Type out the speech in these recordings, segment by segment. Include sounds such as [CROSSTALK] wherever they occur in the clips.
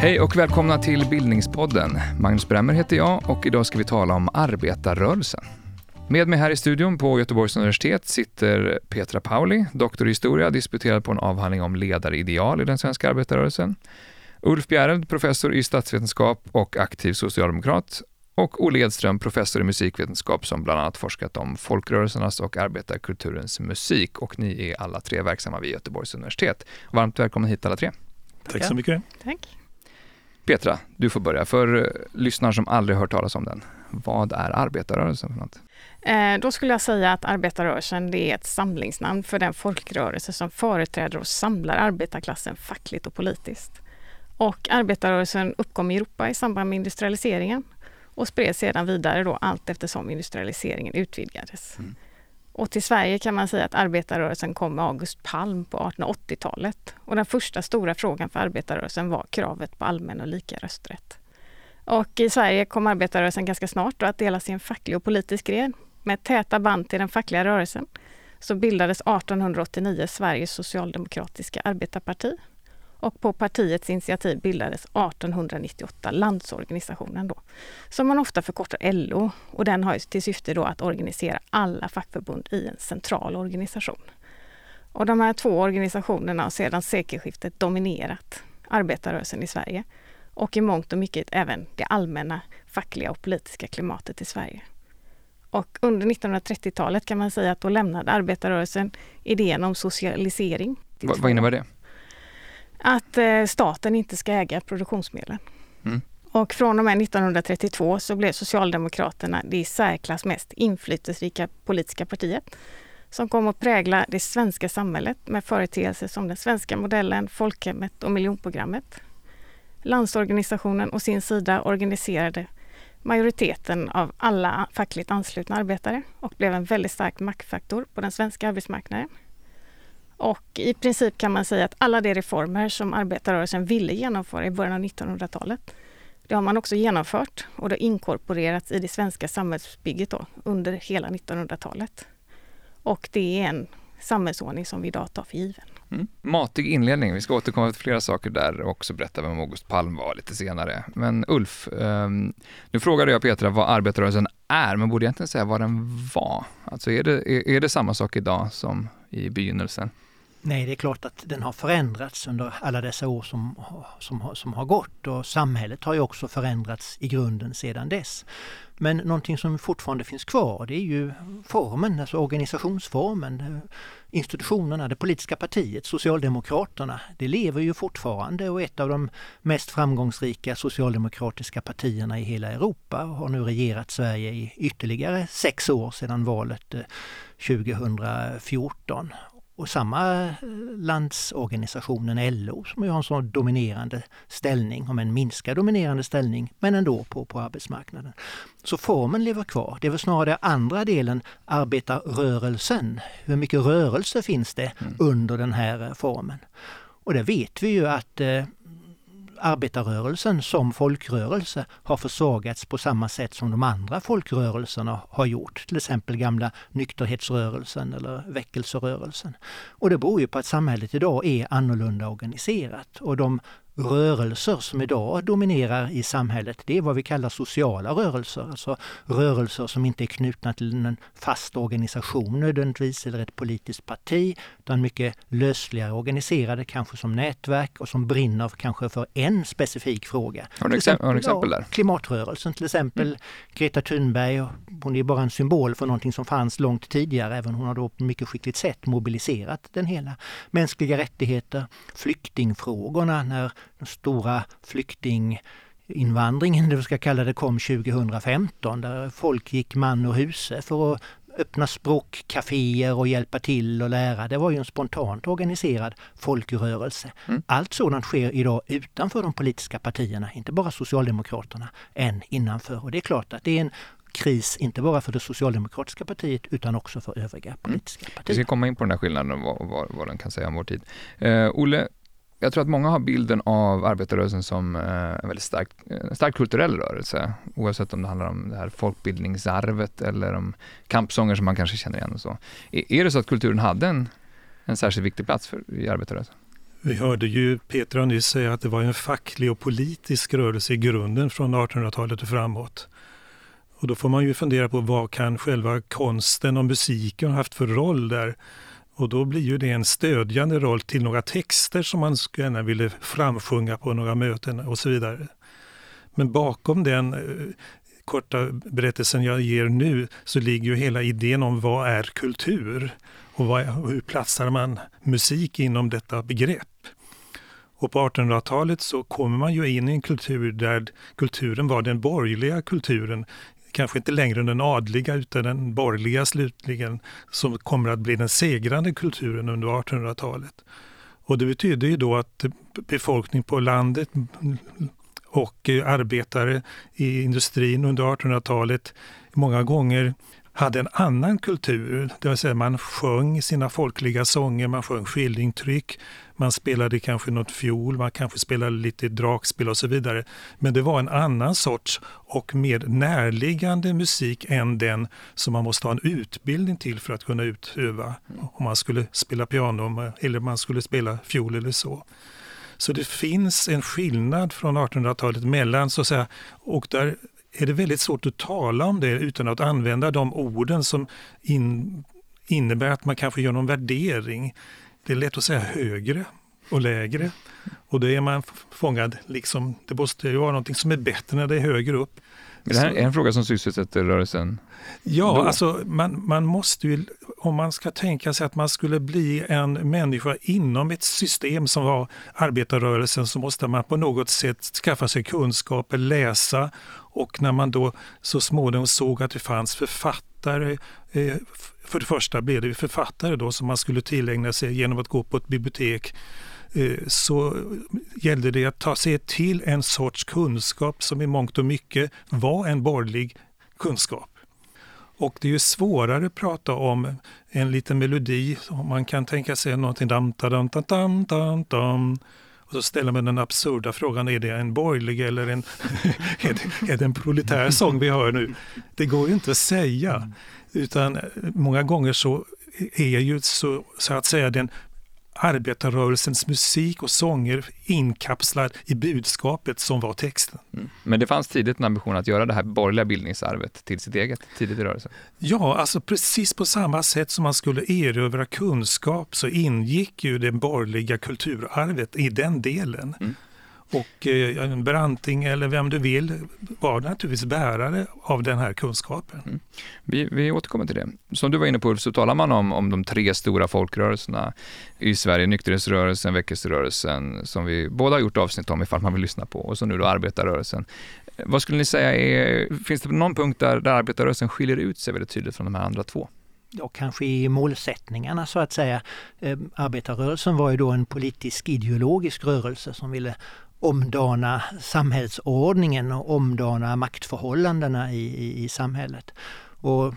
Hej och välkomna till Bildningspodden. Magnus Bremmer heter jag och idag ska vi tala om arbetarrörelsen. Med mig här i studion på Göteborgs universitet sitter Petra Pauli, doktor i historia, disputerad på en avhandling om ledarideal i den svenska arbetarrörelsen. Ulf Bjäreld, professor i statsvetenskap och aktiv socialdemokrat. Och Olle Edström, professor i musikvetenskap som bland annat forskat om folkrörelsernas och arbetarkulturens musik. Och ni är alla tre verksamma vid Göteborgs universitet. Varmt välkomna hit alla tre. Tack så mycket. Tack. Petra, du får börja. För uh, lyssnare som aldrig hört talas om den, vad är arbetarrörelsen för något? Eh, då skulle jag säga att arbetarrörelsen det är ett samlingsnamn för den folkrörelse som företräder och samlar arbetarklassen fackligt och politiskt. Och arbetarrörelsen uppkom i Europa i samband med industrialiseringen och spreds sedan vidare då allt eftersom industrialiseringen utvidgades. Mm. Och till Sverige kan man säga att arbetarrörelsen kom med August Palm på 1880-talet. Och den första stora frågan för arbetarrörelsen var kravet på allmän och lika rösträtt. Och i Sverige kom arbetarrörelsen ganska snart att delas i en facklig och politisk gren. Med täta band till den fackliga rörelsen så bildades 1889 Sveriges socialdemokratiska arbetarparti och på partiets initiativ bildades 1898 Landsorganisationen då, som man ofta förkortar LO och den har till syfte då att organisera alla fackförbund i en central organisation. Och de här två organisationerna har sedan sekelskiftet dominerat arbetarrörelsen i Sverige och i mångt och mycket även det allmänna fackliga och politiska klimatet i Sverige. Och under 1930-talet kan man säga att då lämnade arbetarrörelsen idén om socialisering. Va, vad innebär det? Att eh, staten inte ska äga produktionsmedlen. Mm. Och från och med 1932 så blev Socialdemokraterna det i särklass mest inflytelserika politiska partiet som kom att prägla det svenska samhället med företeelser som den svenska modellen, folkhemmet och miljonprogrammet. Landsorganisationen å sin sida organiserade majoriteten av alla fackligt anslutna arbetare och blev en väldigt stark maktfaktor på den svenska arbetsmarknaden. Och i princip kan man säga att alla de reformer som arbetarrörelsen ville genomföra i början av 1900-talet, det har man också genomfört och det har inkorporerats i det svenska samhällsbygget då, under hela 1900-talet. Och det är en samhällsordning som vi idag tar för given. Mm. Matig inledning. Vi ska återkomma till flera saker där och också berätta vem August Palm var lite senare. Men Ulf, um, nu frågade jag Petra vad arbetarrörelsen är, men borde egentligen säga vad den var. Alltså är det, är, är det samma sak idag som i begynnelsen? Nej, det är klart att den har förändrats under alla dessa år som, som, som har gått och samhället har ju också förändrats i grunden sedan dess. Men någonting som fortfarande finns kvar det är ju formen, alltså organisationsformen, institutionerna, det politiska partiet, Socialdemokraterna. Det lever ju fortfarande och är ett av de mest framgångsrika socialdemokratiska partierna i hela Europa och har nu regerat Sverige i ytterligare sex år sedan valet eh, 2014. Och samma eh, landsorganisationen LO som ju har en sån dominerande ställning, om en minskad dominerande ställning, men ändå på, på arbetsmarknaden. Så formen lever kvar. Det är väl snarare andra delen, arbetarrörelsen. Hur mycket rörelse finns det mm. under den här eh, formen? Och det vet vi ju att eh, arbetarrörelsen som folkrörelse har försvagats på samma sätt som de andra folkrörelserna har gjort. Till exempel gamla nykterhetsrörelsen eller väckelserörelsen. Och det beror ju på att samhället idag är annorlunda organiserat och de rörelser som idag dominerar i samhället, det är vad vi kallar sociala rörelser. Alltså rörelser som inte är knutna till en fast organisation nödvändigtvis eller ett politiskt parti, utan mycket lösligare organiserade, kanske som nätverk och som brinner kanske för en specifik fråga. Har du exempel, exempel där? Klimatrörelsen till exempel. Mm. Greta Thunberg, hon är bara en symbol för någonting som fanns långt tidigare, även hon har då på mycket skickligt sätt mobiliserat den hela. Mänskliga rättigheter, flyktingfrågorna när den stora flyktinginvandringen, det vi ska kalla det, kom 2015 där folk gick man och huse för att öppna språkcaféer och hjälpa till och lära. Det var ju en spontant organiserad folkrörelse. Mm. Allt sådant sker idag utanför de politiska partierna, inte bara Socialdemokraterna, än innanför. Och det är klart att det är en kris, inte bara för det socialdemokratiska partiet utan också för övriga mm. politiska partier. Vi ska komma in på den här skillnaden vad, vad, vad den kan säga om vår tid. Eh, Olle, jag tror att många har bilden av arbetarrörelsen som eh, en väldigt stark, en stark kulturell rörelse, oavsett om det handlar om det här folkbildningsarvet eller om kampsånger som man kanske känner igen och så. Är det så att kulturen hade en, en särskilt viktig plats för, i arbetarrörelsen? Vi hörde ju Petra nyss säga att det var en facklig och politisk rörelse i grunden från 1800-talet och framåt. Och då får man ju fundera på vad kan själva konsten och musiken haft för roll där? Och då blir ju det en stödjande roll till några texter som man gärna ville framsjunga på några möten och så vidare. Men bakom den eh, korta berättelsen jag ger nu så ligger ju hela idén om vad är kultur och vad, hur platsar man musik inom detta begrepp. Och på 1800-talet så kommer man ju in i en kultur där kulturen var den borgerliga kulturen kanske inte längre den adliga utan den borgerliga slutligen, som kommer att bli den segrande kulturen under 1800-talet. Och det betyder ju då att befolkning på landet och eh, arbetare i industrin under 1800-talet många gånger hade en annan kultur, det vill säga man sjöng sina folkliga sånger, man sjöng skildringtryck, man spelade kanske något fiol, man kanske spelade lite dragspel och så vidare. Men det var en annan sorts och mer närliggande musik än den som man måste ha en utbildning till för att kunna utöva. Om man skulle spela piano eller man skulle spela fiol eller så. Så det finns en skillnad från 1800-talet mellan, så att säga, och där är det väldigt svårt att tala om det utan att använda de orden som in, innebär att man kanske gör någon värdering. Det är lätt att säga högre och lägre. Och då är man fångad, liksom, det måste ju vara någonting som är bättre när det är högre upp. Men det här är en fråga som sysselsätter rörelsen? Ja, då. alltså man, man måste ju, om man ska tänka sig att man skulle bli en människa inom ett system som var arbetarrörelsen så måste man på något sätt skaffa sig kunskaper, läsa och när man då så småningom såg att det fanns författare författare. Eh, för det första blev det författare då som man skulle tillägna sig genom att gå på ett bibliotek eh, så gällde det att ta sig till en sorts kunskap som i mångt och mycket var en borgerlig kunskap. Och det är ju svårare att prata om en liten melodi, man kan tänka sig någonting dam, dam, dam, dam, dam, dam. Och så ställer man den absurda frågan, är det en borgerlig eller en, [LAUGHS] är, det, är det en proletär sång vi hör nu? Det går ju inte att säga. Utan många gånger så är ju så, så att säga den arbetarrörelsens musik och sånger inkapslad i budskapet som var texten. Mm. Men det fanns tidigt en ambition att göra det här borgerliga bildningsarvet till sitt eget, tidigt i rörelsen? Ja, alltså precis på samma sätt som man skulle erövra kunskap så ingick ju det borgerliga kulturarvet i den delen. Mm. Och eh, Branting eller vem du vill var naturligtvis bärare av den här kunskapen. Mm. Vi, vi återkommer till det. Som du var inne på så talar man om, om de tre stora folkrörelserna i Sverige, nykterhetsrörelsen, väckelserörelsen, som vi båda har gjort avsnitt om ifall man vill lyssna på, och så nu då arbetarrörelsen. Vad skulle ni säga är, finns det någon punkt där, där arbetarrörelsen skiljer ut sig väldigt tydligt från de här andra två? och kanske i målsättningarna så att säga. Eh, arbetarrörelsen var ju då en politisk ideologisk rörelse som ville omdana samhällsordningen och omdana maktförhållandena i, i, i samhället. Och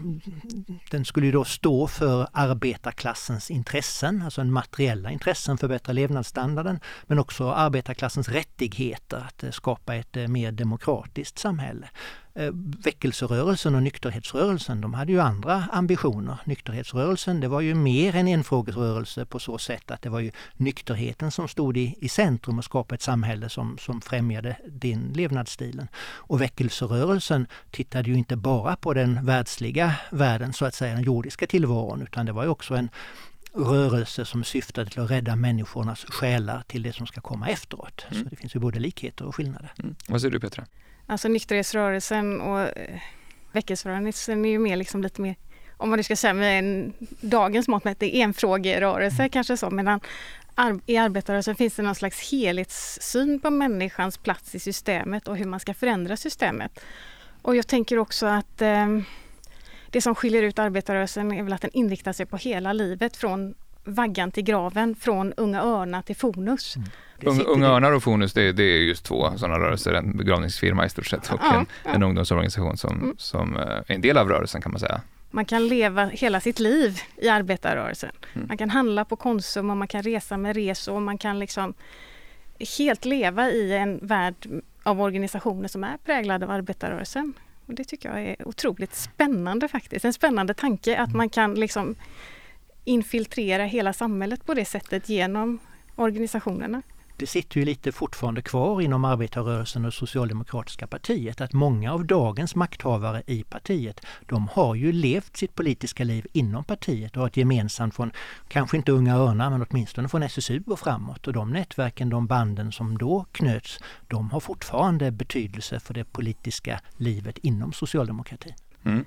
den skulle då stå för arbetarklassens intressen, alltså en materiella intressen, förbättra levnadsstandarden, men också arbetarklassens rättigheter att eh, skapa ett eh, mer demokratiskt samhälle. Eh, väckelserörelsen och nykterhetsrörelsen, de hade ju andra ambitioner. Nykterhetsrörelsen, det var ju mer en enfrågesrörelse på så sätt att det var ju nykterheten som stod i, i centrum och skapade ett samhälle som, som främjade den levnadsstilen. Och väckelserörelsen tittade ju inte bara på den världsliga världen, så att säga, den jordiska tillvaron, utan det var ju också en rörelse som syftade till att rädda människornas själar till det som ska komma efteråt. Mm. Så det finns ju både likheter och skillnader. Mm. Vad säger du Petra? Alltså nykterhetsrörelsen och eh, väckelserörelsen är ju mer liksom lite mer, om man nu ska säga med en, dagens mått mätt, enfrågerörelse mm. kanske så, medan ar i arbetarrörelsen finns det någon slags helhetssyn på människans plats i systemet och hur man ska förändra systemet. Och jag tänker också att eh, det som skiljer ut arbetarrörelsen är väl att den inriktar sig på hela livet från vaggan till graven, från Unga Örnar till Fonus. Mm. Unga Örnar och Fonus, det, det, är just två sådana rörelser, en begravningsfirma i stort sett och ja, en, ja. en ungdomsorganisation som, mm. som eh, är en del av rörelsen kan man säga. Man kan leva hela sitt liv i arbetarrörelsen. Mm. Man kan handla på Konsum och man kan resa med resor och man kan liksom helt leva i en värld av organisationer som är präglade av arbetarrörelsen. Och det tycker jag är otroligt spännande faktiskt. En spännande tanke att man kan liksom infiltrera hela samhället på det sättet genom organisationerna. Det sitter ju lite fortfarande kvar inom arbetarrörelsen och Socialdemokratiska partiet att många av dagens makthavare i partiet de har ju levt sitt politiska liv inom partiet och har ett gemensamt från, kanske inte Unga Örnar, men åtminstone från SSU och framåt. Och de nätverken, de banden som då knöts, de har fortfarande betydelse för det politiska livet inom socialdemokratin. Mm.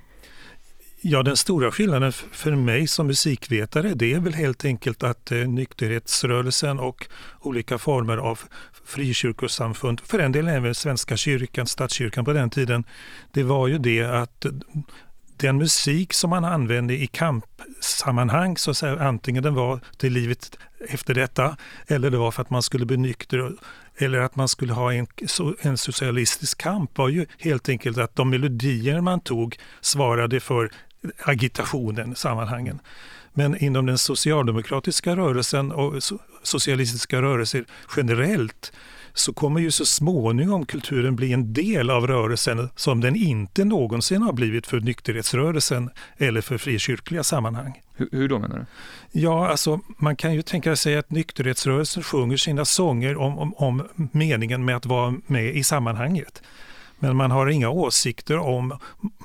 Ja, den stora skillnaden för mig som musikvetare det är väl helt enkelt att eh, nykterhetsrörelsen och olika former av frikyrkosamfund, för en del även Svenska kyrkan, statskyrkan på den tiden, det var ju det att den musik som man använde i kampsammanhang, så att säga, antingen den var till livet efter detta eller det var för att man skulle bli nykter eller att man skulle ha en, en socialistisk kamp var ju helt enkelt att de melodier man tog svarade för agitationen, sammanhangen. Men inom den socialdemokratiska rörelsen och socialistiska rörelser generellt så kommer ju så småningom kulturen bli en del av rörelsen som den inte någonsin har blivit för nykterhetsrörelsen eller för frikyrkliga sammanhang. Hur, hur då menar du? Ja, alltså man kan ju tänka sig att nykterhetsrörelsen sjunger sina sånger om, om, om meningen med att vara med i sammanhanget. Men man har inga åsikter om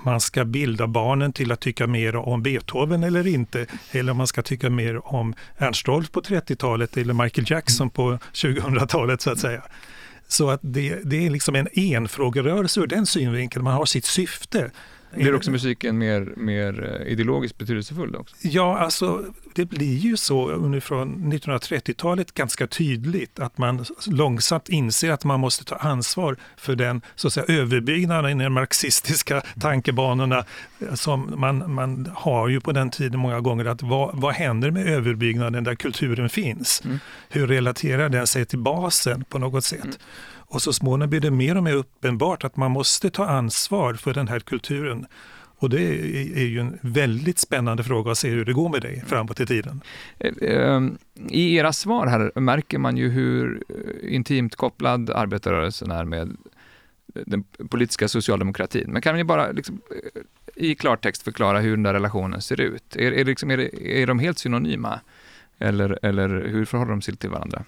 man ska bilda barnen till att tycka mer om Beethoven eller inte. Eller om man ska tycka mer om Ernst Rolf på 30-talet eller Michael Jackson på 2000-talet så att säga. Så att det, det är liksom en enfrågerörelse ur den synvinkeln. Man har sitt syfte. Blir också musiken mer, mer eh, ideologiskt betydelsefull? Också? Ja, alltså det blir ju så från 1930-talet ganska tydligt att man långsamt inser att man måste ta ansvar för den så att säga, överbyggnaden i de marxistiska tankebanorna som man, man har ju på den tiden många gånger. att Vad, vad händer med överbyggnaden där kulturen finns? Mm. Hur relaterar den sig till basen på något sätt? Mm. Och så småningom blir det mer och mer uppenbart att man måste ta ansvar för den här kulturen. Och det är ju en väldigt spännande fråga att se hur det går med det framåt i tiden. Eh, ehm, I era svar här märker man ju hur eh, intimt kopplad arbetarrörelsen är med eh, den politiska socialdemokratin. Men kan ni bara liksom, i klartext förklara hur den där relationen ser ut? Är, är, liksom, är, är de helt synonyma? Eller, eller hur förhåller de sig till varandra?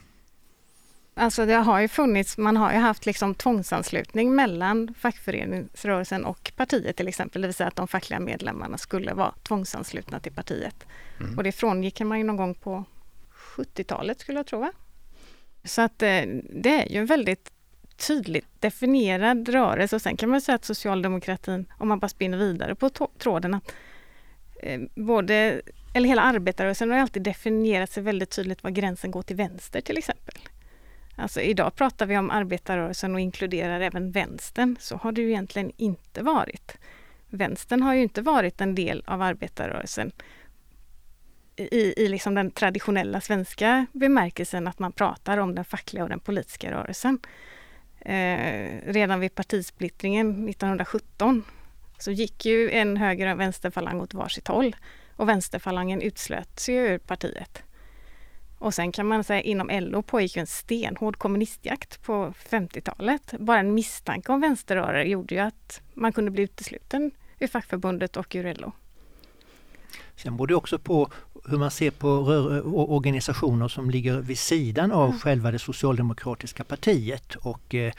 Alltså det har ju funnits, man har ju haft liksom tvångsanslutning mellan fackföreningsrörelsen och partiet till exempel, det vill säga att de fackliga medlemmarna skulle vara tvångsanslutna till partiet. Mm. Och det frångick man ju någon gång på 70-talet skulle jag tro. Va? Så att eh, det är ju en väldigt tydligt definierad rörelse och sen kan man säga att socialdemokratin, om man bara spinner vidare på tråden, att eh, både, eller hela arbetarrörelsen har alltid definierat sig väldigt tydligt var gränsen går till vänster till exempel. Alltså idag pratar vi om arbetarrörelsen och inkluderar även vänstern. Så har det ju egentligen inte varit. Vänstern har ju inte varit en del av arbetarrörelsen i, i liksom den traditionella svenska bemärkelsen att man pratar om den fackliga och den politiska rörelsen. Eh, redan vid partisplittringen 1917 så gick ju en höger och en vänsterfalang åt varsitt håll och vänsterfalangen utslöts ju ur partiet. Och sen kan man säga inom LO pågick en stenhård kommunistjakt på 50-talet. Bara en misstanke om vänsterrörare gjorde ju att man kunde bli utesluten ur fackförbundet och ur LO. Sen beror det också på hur man ser på organisationer som ligger vid sidan av mm. själva det socialdemokratiska partiet och eh,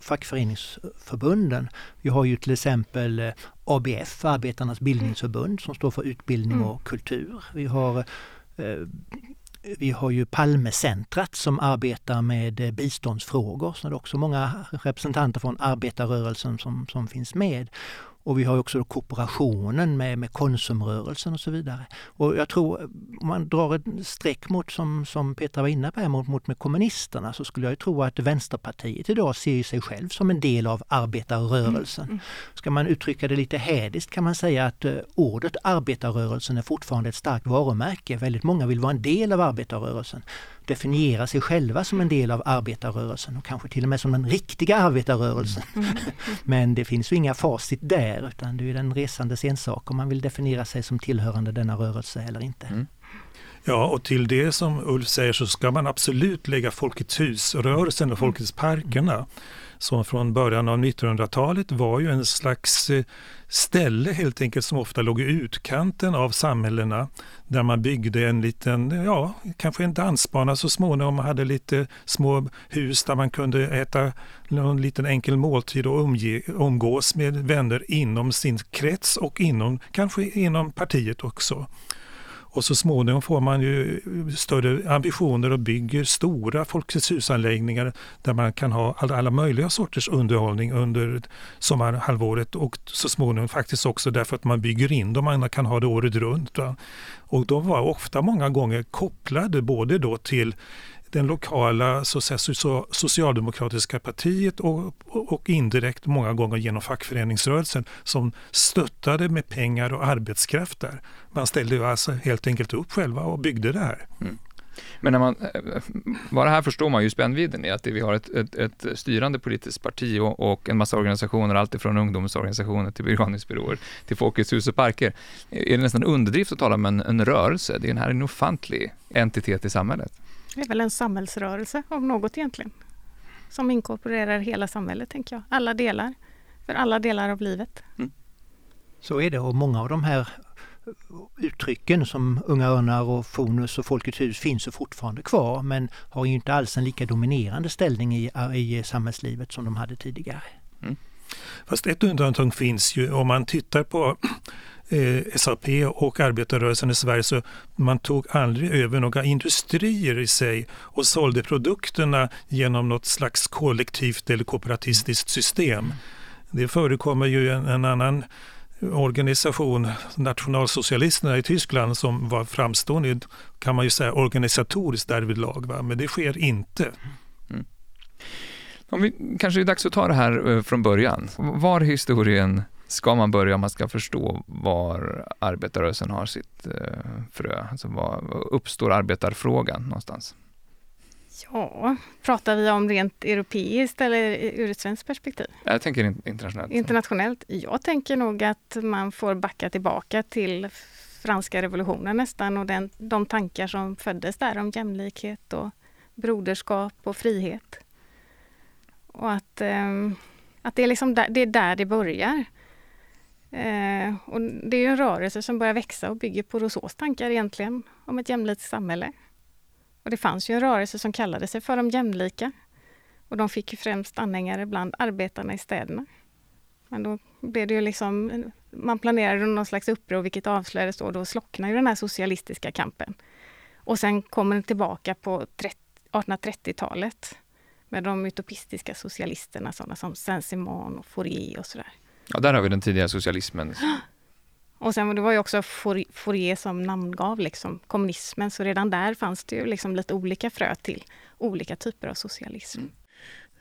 fackföreningsförbunden. Vi har ju till exempel eh, ABF, Arbetarnas bildningsförbund, som står för utbildning mm. och kultur. Vi har eh, vi har ju Palmecentrat som arbetar med eh, biståndsfrågor, så det är också många representanter från arbetarrörelsen som, som finns med. Och vi har också kooperationen med, med Konsumrörelsen och så vidare. Och jag tror, om man drar ett streck mot, som, som Petra var inne på, mot, mot med kommunisterna, så skulle jag tro att Vänsterpartiet idag ser sig själv som en del av arbetarrörelsen. Mm. mm. Ska man uttrycka det lite hädiskt kan man säga att uh, ordet arbetarrörelsen är fortfarande ett starkt varumärke. Väldigt många vill vara en del av arbetarrörelsen definiera sig själva som en del av arbetarrörelsen och kanske till och med som den riktiga arbetarrörelsen. Mm. [LAUGHS] mm. Men det finns ju inga facit där utan det är den resandes ensak om man vill definiera sig som tillhörande denna rörelse eller inte. Mm. Ja, och till det som Ulf säger så ska man absolut lägga Folkets hus-rörelsen och Folkets parkerna som från början av 1900-talet var ju en slags eh, ställe helt enkelt som ofta låg i utkanten av samhällena där man byggde en liten, ja, kanske en dansbana så småningom. Man hade lite små hus där man kunde äta någon liten enkel måltid och umge, umgås med vänner inom sin krets och inom, kanske inom partiet också. Och så småningom får man ju större ambitioner och bygger stora Folkets husanläggningar där man kan ha alla, möjliga sorters underhållning under sommarhalvåret och så småningom faktiskt också därför att man bygger in dem, man kan ha det året runt. Va? Och de var ofta många gånger kopplade både då till den lokala så säga, socialdemokratiska partiet och, och indirekt många gånger genom fackföreningsrörelsen som stöttade med pengar och arbetskraft där. Man ställde alltså helt enkelt upp själva och byggde det här. Mm. Men när man, eh, bara här förstår man ju spännvidden i att vi har ett, ett, ett styrande politiskt parti och, och, en massa organisationer, alltifrån ungdomsorganisationer till begravningsbyråer till Folkets hus och parker. Är det nästan underdrift att tala om en, en rörelse? Det är en här en ofantlig entitet i samhället. Det är väl en samhällsrörelse av något egentligen. Som inkorporerar hela samhället, tänker jag. Alla delar. För alla delar av livet. Mm. Så är det och många av de här uttrycken som Unga Örnar och Fonus och Folkets hus finns ju fortfarande kvar men har ju inte alls en lika dominerande ställning i, i samhällslivet som de hade tidigare. Mm. Fast ett undantag finns ju om man tittar på eh, SAP och arbetarrörelsen i Sverige så man tog aldrig över några industrier i sig och sålde produkterna genom något slags kollektivt eller kooperatistiskt system. Det förekommer ju en, en annan organisation, nationalsocialisterna i Tyskland som var framstående, kan man ju säga organisatoriskt därvidlag, va? men det sker inte. Mm. Om vi, kanske är dags att ta det här eh, från början. Var historien ska man börja om man ska förstå var arbetarrörelsen har sitt eh, frö? Alltså var uppstår arbetarfrågan någonstans? Ja, pratar vi om rent europeiskt eller ur ett svenskt perspektiv? Jag tänker internationellt. Internationellt? Jag tänker nog att man får backa tillbaka till franska revolutionen nästan och den, de tankar som föddes där om jämlikhet och broderskap och frihet. Och att, eh, att det, är liksom där, det är där det börjar. Eh, och det är en rörelse som börjar växa och bygger på Rousseaus tankar egentligen om ett jämlikt samhälle. Och det fanns ju en rörelse som kallade sig för de jämlika. Och de fick ju främst anhängare bland arbetarna i städerna. Men då blev det ju liksom, man planerade någon slags uppror vilket avslöjades då, då slocknade ju den här socialistiska kampen. Och sen kommer den tillbaka på 1830-talet med de utopistiska socialisterna, sådana som Saint-Simon och Fourier och sådär. Ja, där har vi den tidiga socialismen. [GASPS] Och sen det var ju också Fourier som namngav liksom kommunismen, så redan där fanns det ju liksom lite olika frö till olika typer av socialism. Mm.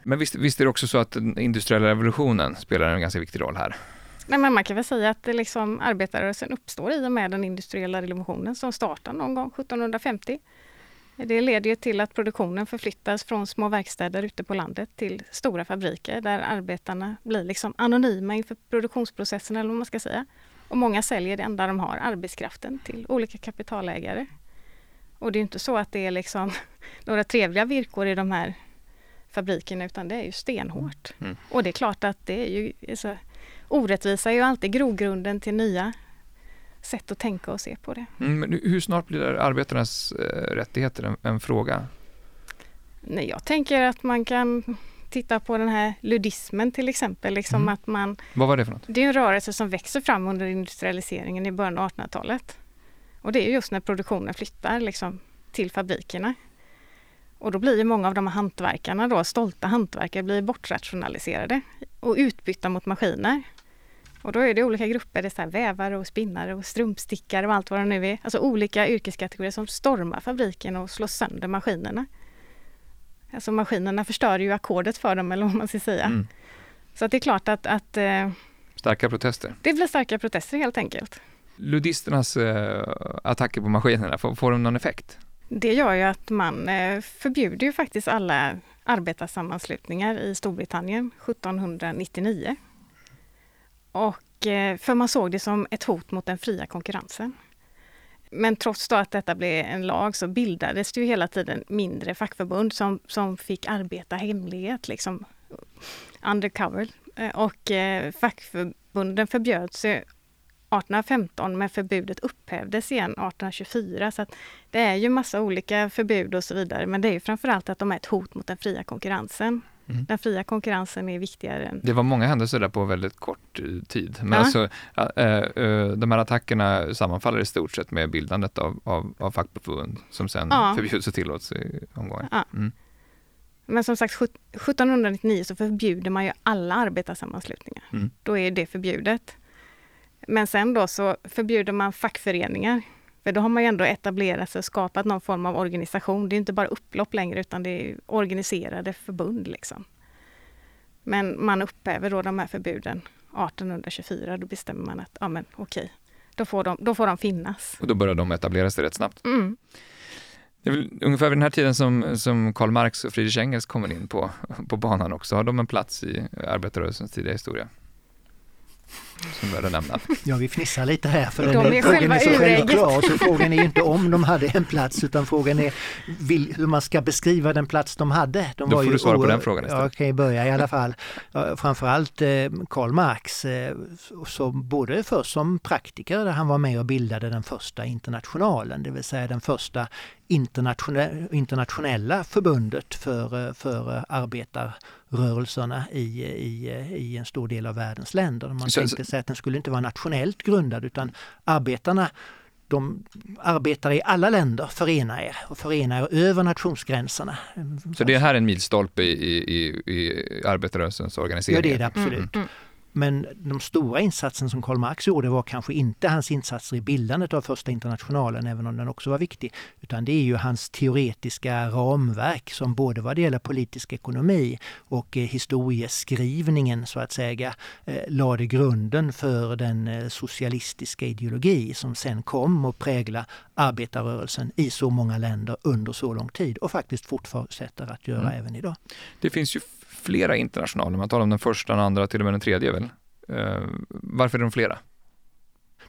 Men visst, visst är det också så att den industriella revolutionen spelar en ganska viktig roll här? Nej, men man kan väl säga att det liksom, arbetarrörelsen uppstår i och med den industriella revolutionen som startar någon gång 1750. Det leder ju till att produktionen förflyttas från små verkstäder ute på landet till stora fabriker där arbetarna blir liksom anonyma inför produktionsprocessen eller vad man ska säga. Och många säljer det enda de har, arbetskraften, till olika kapitalägare. Och det är inte så att det är liksom [LAUGHS] några trevliga villkor i de här fabrikerna utan det är ju stenhårt. Mm. Och det är klart att det är ju alltså, orättvisa är ju alltid grogrunden till nya sätt att tänka och se på det. Mm, hur snart blir arbetarnas eh, rättigheter en, en, fråga? Nej, jag tänker att man kan titta på den här ludismen till exempel. Liksom mm. att man, Vad var det för något? Det är en rörelse som växer fram under industrialiseringen i början av 1800-talet. Och det är just när produktionen flyttar liksom, till fabrikerna. Och då blir ju många av de här hantverkarna, då, stolta hantverkare, blir bortrationaliserade och utbytta mot maskiner. Och då är det olika grupper, det är så vävare och spinnare och strumpstickare och allt vad det nu är. Alltså olika yrkeskategorier som stormar fabriken och slår sönder maskinerna. Alltså maskinerna förstör ju ackordet för dem eller vad man ska säga. Mm. Så det är klart att, att eh, Starka protester? Det blir starka protester helt enkelt. Ludisternas eh, attacker på maskinerna, får, får de någon effekt? Det gör ju att man eh, förbjuder ju faktiskt alla arbetarsammanslutningar i Storbritannien 1799. Och, eh, för man såg det som ett hot mot den fria konkurrensen. Men trots då att detta blev en lag så bildades det ju hela tiden mindre fackförbund som, som fick arbeta hemlighet liksom, undercover. Eh, och eh, fackförbunden förbjöds 1815 men förbudet upphävdes igen 1824. Så det är ju massa olika förbud och så vidare men det är ju framförallt att de är ett hot mot den fria konkurrensen. Mm. Den fria konkurrensen är viktigare. Än... Det var många händelser där på väldigt kort eh, tid. Men ja. alltså, äh, de här attackerna sammanfaller i stort sett med bildandet av, av, av fackförbund som sen ja. förbjuds och tillåts i omgångar. Ja. Mm. Men som sagt, 1799 så förbjuder man ju alla arbetarsammanslutningar. Mm. Då är det förbjudet. Men sen då så förbjuder man fackföreningar. För då har man ju ändå etablerat sig och skapat någon form av organisation. Det är inte bara upplopp längre utan det är organiserade förbund. Liksom. Men man upphäver då de här förbuden 1824. Då bestämmer man att ja, men, okej, då, får de, då får de finnas. Och då börjar de etablera sig rätt snabbt? Mm. Det är väl ungefär vid den här tiden som, som Karl Marx och Friedrich Engels kommer in på, på banan också. Har de en plats i arbetarrörelsens tidiga historia? Som började nämna. Ja, vi fnissar lite här för de den är frågan är så självklar så frågan är ju inte om de hade en plats utan frågan är vill, hur man ska beskriva den plats de hade. De Då får du svara på den frågan istället. Ja, kan jag börja i alla fall. Framförallt eh, Karl Marx, eh, så både först som praktiker där han var med och bildade den första internationalen, det vill säga den första internationella förbundet för, eh, för arbetarrörelserna i, i, i en stor del av världens länder. Man så, tänkte sig att den skulle inte vara nationellt grundad utan arbetarna de arbetar i alla länder, förena er och förena er över nationsgränserna. Så det här är en milstolpe i, i, i arbetarrörelsens organisering? Ja, det är det absolut. Mm. Men de stora insatsen som Karl Marx gjorde var kanske inte hans insatser i bildandet av första internationalen, även om den också var viktig, utan det är ju hans teoretiska ramverk som både vad det gäller politisk ekonomi och eh, historieskrivningen så att säga eh, lade grunden för den eh, socialistiska ideologi som sen kom att prägla arbetarrörelsen i så många länder under så lång tid och faktiskt fortsätter att göra mm. även idag. Det finns ju flera internationaler. Man talar om den första, den andra, till och med den tredje väl? Eh, varför är de flera?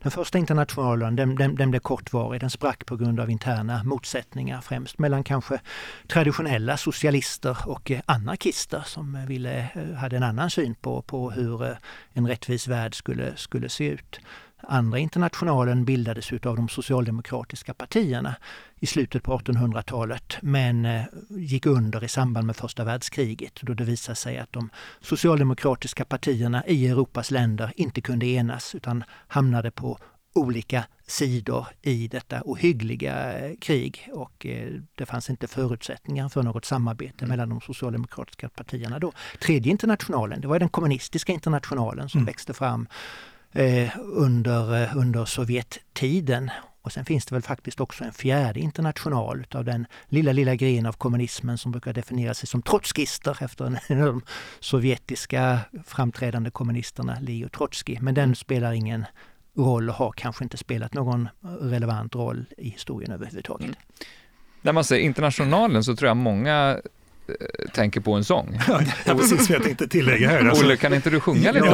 Den första internationalen den, den, den blev kortvarig, den sprack på grund av interna motsättningar främst mellan kanske traditionella socialister och eh, anarkister som eh, ville, eh, hade en annan syn på, på hur en rättvis värld skulle, skulle se ut. Andra internationalen bildades av de socialdemokratiska partierna i slutet på 1800-talet men eh, gick under i samband med första världskriget då det visade sig att de socialdemokratiska partierna i Europas länder inte kunde enas utan hamnade på olika sidor i detta ohyggliga eh, krig och eh, det fanns inte förutsättningar för något samarbete mellan de socialdemokratiska partierna då. Tredje internationalen, det var den kommunistiska internationalen som mm. växte fram under, eh, under Sovjettiden. Och sen finns det väl faktiskt också en fjärde international utav den lilla, lilla gren av kommunismen som brukar definiera sig som trotskister efter en [LAUGHS] av de sovjetiska framträdande kommunisterna, Leo Trotskij. Men den spelar ingen roll och har kanske inte spelat någon relevant roll i historien överhuvudtaget. Mm. När man säger internationalen så tror jag många Eh, tänker på en sång. Ja, precis vad jag tänkte tillägga här. Alltså. Olle, kan inte du sjunga lite?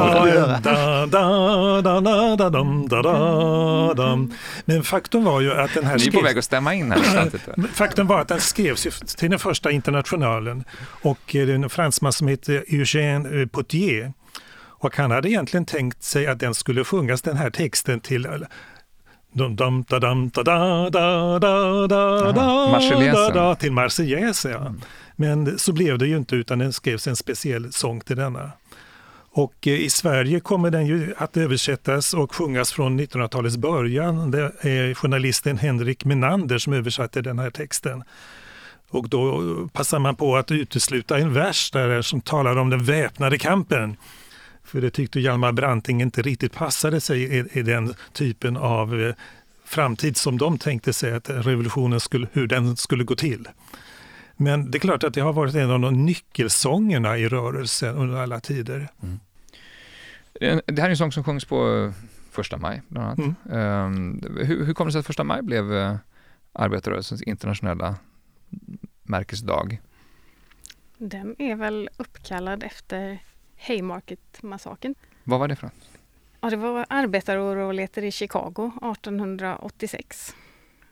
Men faktum var ju att den här... Ni är på väg att stämma in här. faktum var att den skrevs till den första internationalen och det är en fransman som heter Eugène Potier. Och han hade egentligen tänkt sig att den skulle sjungas den här texten till till Marseljäsen. Ja. Men så blev det ju inte utan den skrevs en speciell sång till denna. Och eh, i Sverige kommer den ju att översättas och sjungas från 1900-talets början. Det är journalisten Henrik Menander som översatte den här texten. Och då passar man på att utesluta en vers där som talar om den väpnade kampen. För det tyckte Hjalmar Branting inte riktigt passade sig i, i den typen av eh, framtid som de tänkte sig att revolutionen skulle, hur den skulle gå till. Men det är klart att det har varit en av de nyckelsångerna i rörelsen under alla tider. Mm. Det här är en sång som sjungs på eh, första maj bland annat. Mm. Um, hur, hur kommer det sig att första maj blev uh, arbetarrörelsens internationella märkesdag? Den är väl uppkallad efter Haymarket-massakern. Vad var det för något? Ja, det var arbetaroroligheter i Chicago 1886.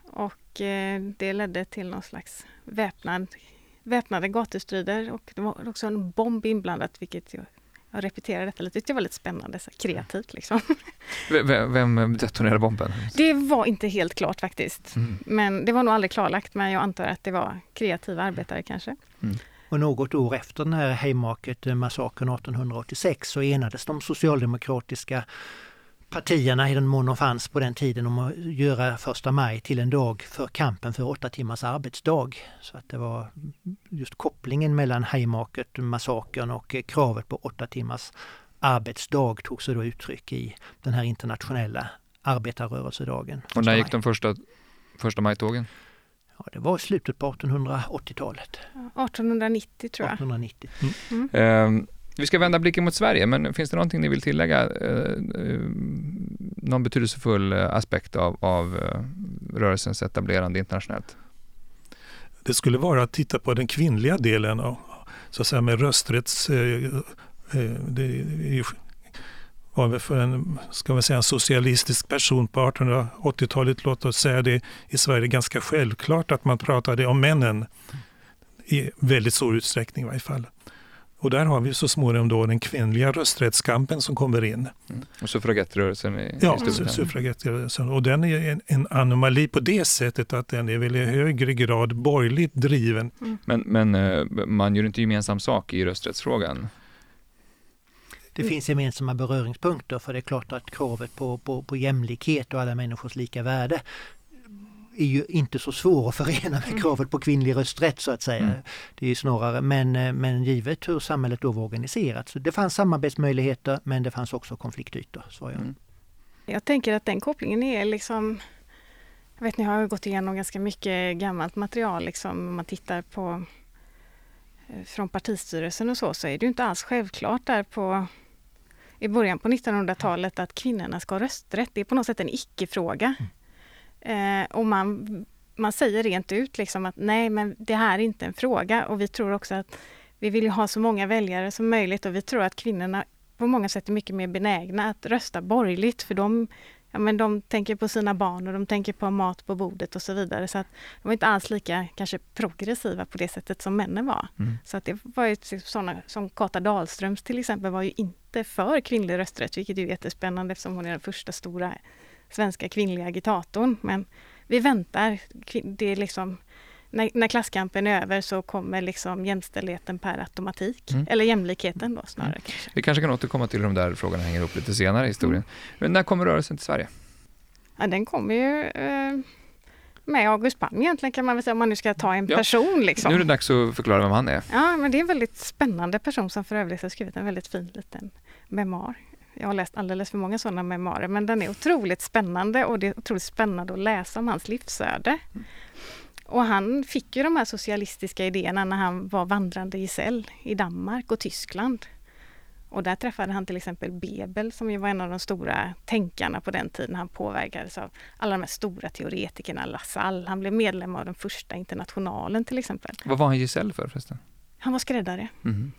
Och eh, det ledde till någon slags väpnad väpnade gatustrider och det var också en bomb inblandat vilket jag, jag repeterar detta lite, det var lite spännande, så kreativt liksom. [LAUGHS] Vem, vem detonerade bomben? Det var inte helt klart faktiskt. Mm. Men det var nog aldrig klarlagt, men jag antar att det var kreativa arbetare kanske. Och något år efter den här Haymarket-massakern 1886 så enades de socialdemokratiska partierna i den mån de fanns på den tiden om att göra första maj till en dag för kampen för åtta timmars arbetsdag. Så att det var just kopplingen mellan Haymarket-massakern och kravet på åtta timmars arbetsdag tog sig då uttryck i den här internationella arbetarrörelsedagen. Och när gick de första, första majtågen? Ja, det var slutet på 1880-talet, 1890 tror jag. 1890. Eh, vi ska vända blicken mot Sverige, men finns det någonting ni vill tillägga? Eh, eh, någon betydelsefull eh, aspekt av, av rörelsens etablerande internationellt? Det skulle vara att titta på den kvinnliga delen av, så att säga med rösträtts... Det är ju- var för en, ska man säga, en socialistisk person på 1880-talet, låt oss säga det, i Sverige ganska självklart att man pratade om männen i väldigt stor utsträckning i varje fall. Och där har vi så småningom då den kvinnliga rösträttskampen som kommer in. Och suffragettrörelsen i, Ja, i suffragettrörelsen. Och den är en, en anomali på det sättet att den är väl i högre grad borgerligt driven. Men, men eh, man gör inte gemensam sak i rösträttsfrågan? Det finns gemensamma beröringspunkter för det är klart att kravet på, på, på jämlikhet och alla människors lika värde är ju inte så svår att förena med kravet på kvinnlig rösträtt så att säga. Mm. Det är snarare, men, eh, men givet hur samhället då var organiserat. Så det fanns samarbetsmöjligheter men det fanns också konfliktytor. Så jag. Mm. Jag tänker att den kopplingen är liksom jag vet ni har ju gått igenom ganska mycket gammalt material liksom om man tittar på eh, från partistyrelsen och så, så är det ju inte alls självklart där på i början på 1900-talet att kvinnorna ska ha rösträtt. Det är på något sätt en icke-fråga. Eh, och man, man säger rent ut liksom att nej, men det här är inte en fråga och vi tror också att vi vill ju ha så många väljare som möjligt och vi tror att kvinnorna på många sätt är mycket mer benägna att rösta borgerligt för de, ja, men de tänker på sina barn och de tänker på mat på bordet och så vidare. Så att de är inte alls lika kanske progressiva på det sättet som männen var. Mm. Så att det var ju typ sådana som Kata Dahlströms till exempel var ju inte för kvinnlig rösträtt, vilket är jättespännande eftersom hon är den första stora svenska kvinnliga agitatorn. Men vi väntar. Det är liksom, när, när klasskampen är över så kommer liksom jämställdheten per automatik. Mm. Eller jämlikheten då snarare. Kanske. Vi kanske kan återkomma till de där frågorna hänger ihop lite senare i historien. Men när kommer rörelsen till Sverige? Ja, den kommer ju eh, med August Palm egentligen kan man väl säga om man nu ska ta en Ja. person. Liksom. Nu är det dags att förklara vem han är. Ja, men det är en väldigt spännande person som för övrigt har skrivit en väldigt fin liten memoar. Jag har läst alldeles för många sådana memoarer, men den är otroligt spännande och det är otroligt spännande att läsa om hans livsöde. Och han fick ju de här socialistiska idéerna när han var vandrande gesäll i Danmark och Tyskland. Och där träffade han till exempel Bebel som ju var en av de stora tänkarna på den tiden. Han påverkades av alla de här stora teoretikerna, Lassalle. Han blev medlem av den första internationalen till exempel. Vad var han gesäll för förresten? Han var skräddare. Mhm.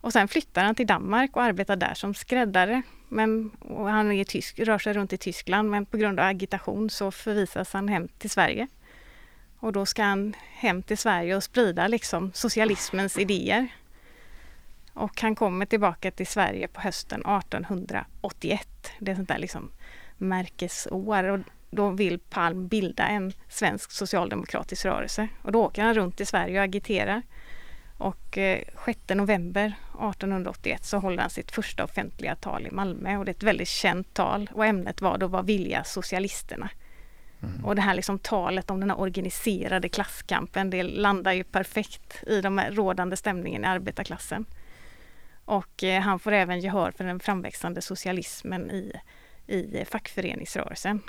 Och sen flyttar han till Danmark och arbetar där som skräddare. Men, han är tysk, rör sig runt i Tyskland men på grund av agitation så förvisas han hem till Sverige. Och då ska han hem till Sverige och sprida liksom socialismens idéer. Och han kommer tillbaka till Sverige på hösten 1881. Det är sånt där liksom märkesår. Och då vill Palm bilda en svensk socialdemokratisk rörelse. Och då åker han runt i Sverige och agiterar. Och eh, 6 november 1881 så håller han sitt första offentliga tal i Malmö och det är ett väldigt känt tal och ämnet var då Vad vilja socialisterna? Mm. Och det här liksom talet om den här organiserade klasskampen det landar ju perfekt i den rådande stämningen i arbetarklassen. Och eh, han får även gehör för den framväxande socialismen i, i fackföreningsrörelsen.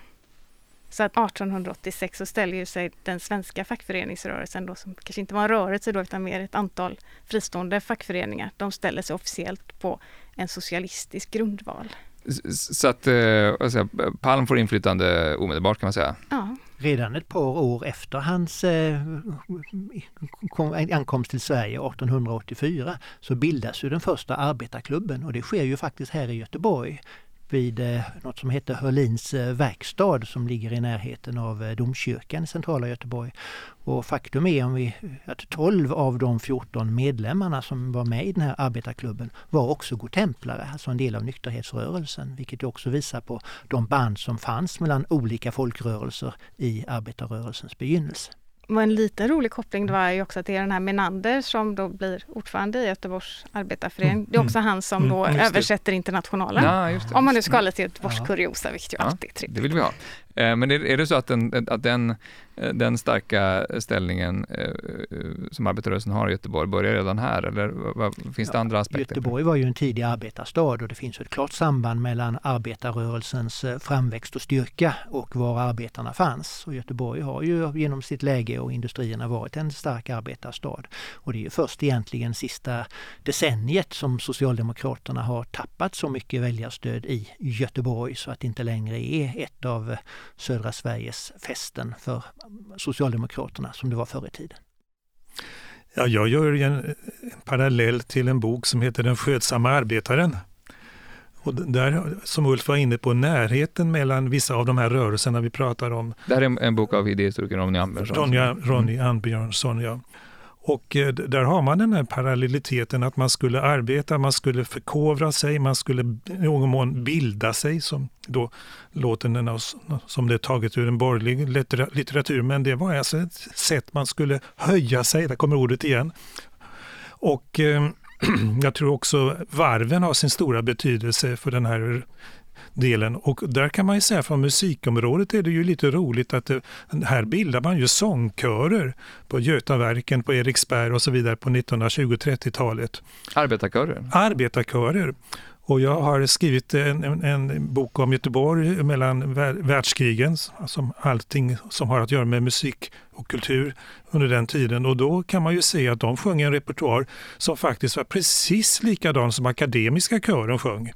Så att 1886 så ställer ju sig den svenska fackföreningsrörelsen då som kanske inte var en rörelse då utan mer ett antal fristående fackföreningar. De ställer sig officiellt på en socialistisk grundval. Så att eh, vad säger, jag, Palm får inflytande omedelbart kan man säga. Ja, Redan ett par år efter hans eh, kom- ankomst till Sverige 1884 så bildas ju den första arbetarklubben och det sker ju faktiskt här i Göteborg vid eh, något som heter Hörlins eh, verkstad som ligger i närheten av eh, domkyrkan i centrala Göteborg. Och faktum är om vi, att 12 av de 14 medlemmarna som var med i den här arbetarklubben var också godtemplare, alltså en del av nykterhetsrörelsen, vilket också visar på de band som fanns mellan olika folkrörelser i arbetarrörelsens begynnelse. Och en liten rolig koppling var ju också till den här Menander som då blir ordförande i Göteborgs arbetarförening. Mm. Det är också han som då mm, översätter Internationalen. Ja, Om man nu ska ha lite Göteborgs kuriosa, vilket ju ja, alltid är trevligt. Det vill vi ha. Eh, men är, det så att den, att den, eh, den starka ställningen eh, som arbetarrörelsen har i Göteborg börjar redan här eller finns det ja, andra aspekter? Göteborg var ju en tidig arbetarstad och det finns ett klart samband mellan arbetarrörelsens framväxt och styrka och var arbetarna fanns. Och Göteborg har ju genom sitt läge och industrierna varit en stark arbetarstad. Och det är ju först egentligen sista decenniet som Socialdemokraterna har tappat så mycket väljarstöd i Göteborg så att det inte längre är ett av södra Sveriges fästen för Socialdemokraterna som det var förr i tiden. Ja, jag gör en, en parallell till en bok som heter Den skötsamma arbetaren. Och där, som Ulf var inne på, närheten mellan vissa av de här rörelserna vi pratar om. Det här är en, bok av idéhistorikern Ronny Ambjörnsson. Ronny, Ronny Ambjörnsson, ja. Och eh, där har man den här parallelliteten att man skulle arbeta, man skulle förkovra sig, man skulle i någon mån bilda sig, som då låter den som det är taget ur en borgerlig litteratur. Men det var alltså ett sätt man skulle höja sig, där kommer ordet igen. Och eh, [CLEARS THROAT] jag tror också varven har sin stora betydelse för den här delen. Och där kan man ju säga från musikområdet är det ju lite roligt att det, här bildar man ju sångkörer på Götaverken, på Eriksberg och så vidare på 1920-30-talet. Arbetarkörer? Arbetarkörer. Och jag har skrivit en, en, en, bok om Göteborg mellan världskrigen, alltså allting som har att göra med musik och kultur under den tiden. Och då kan man ju se att de sjöng en repertoar som faktiskt var precis likadan som akademiska kören sjöng.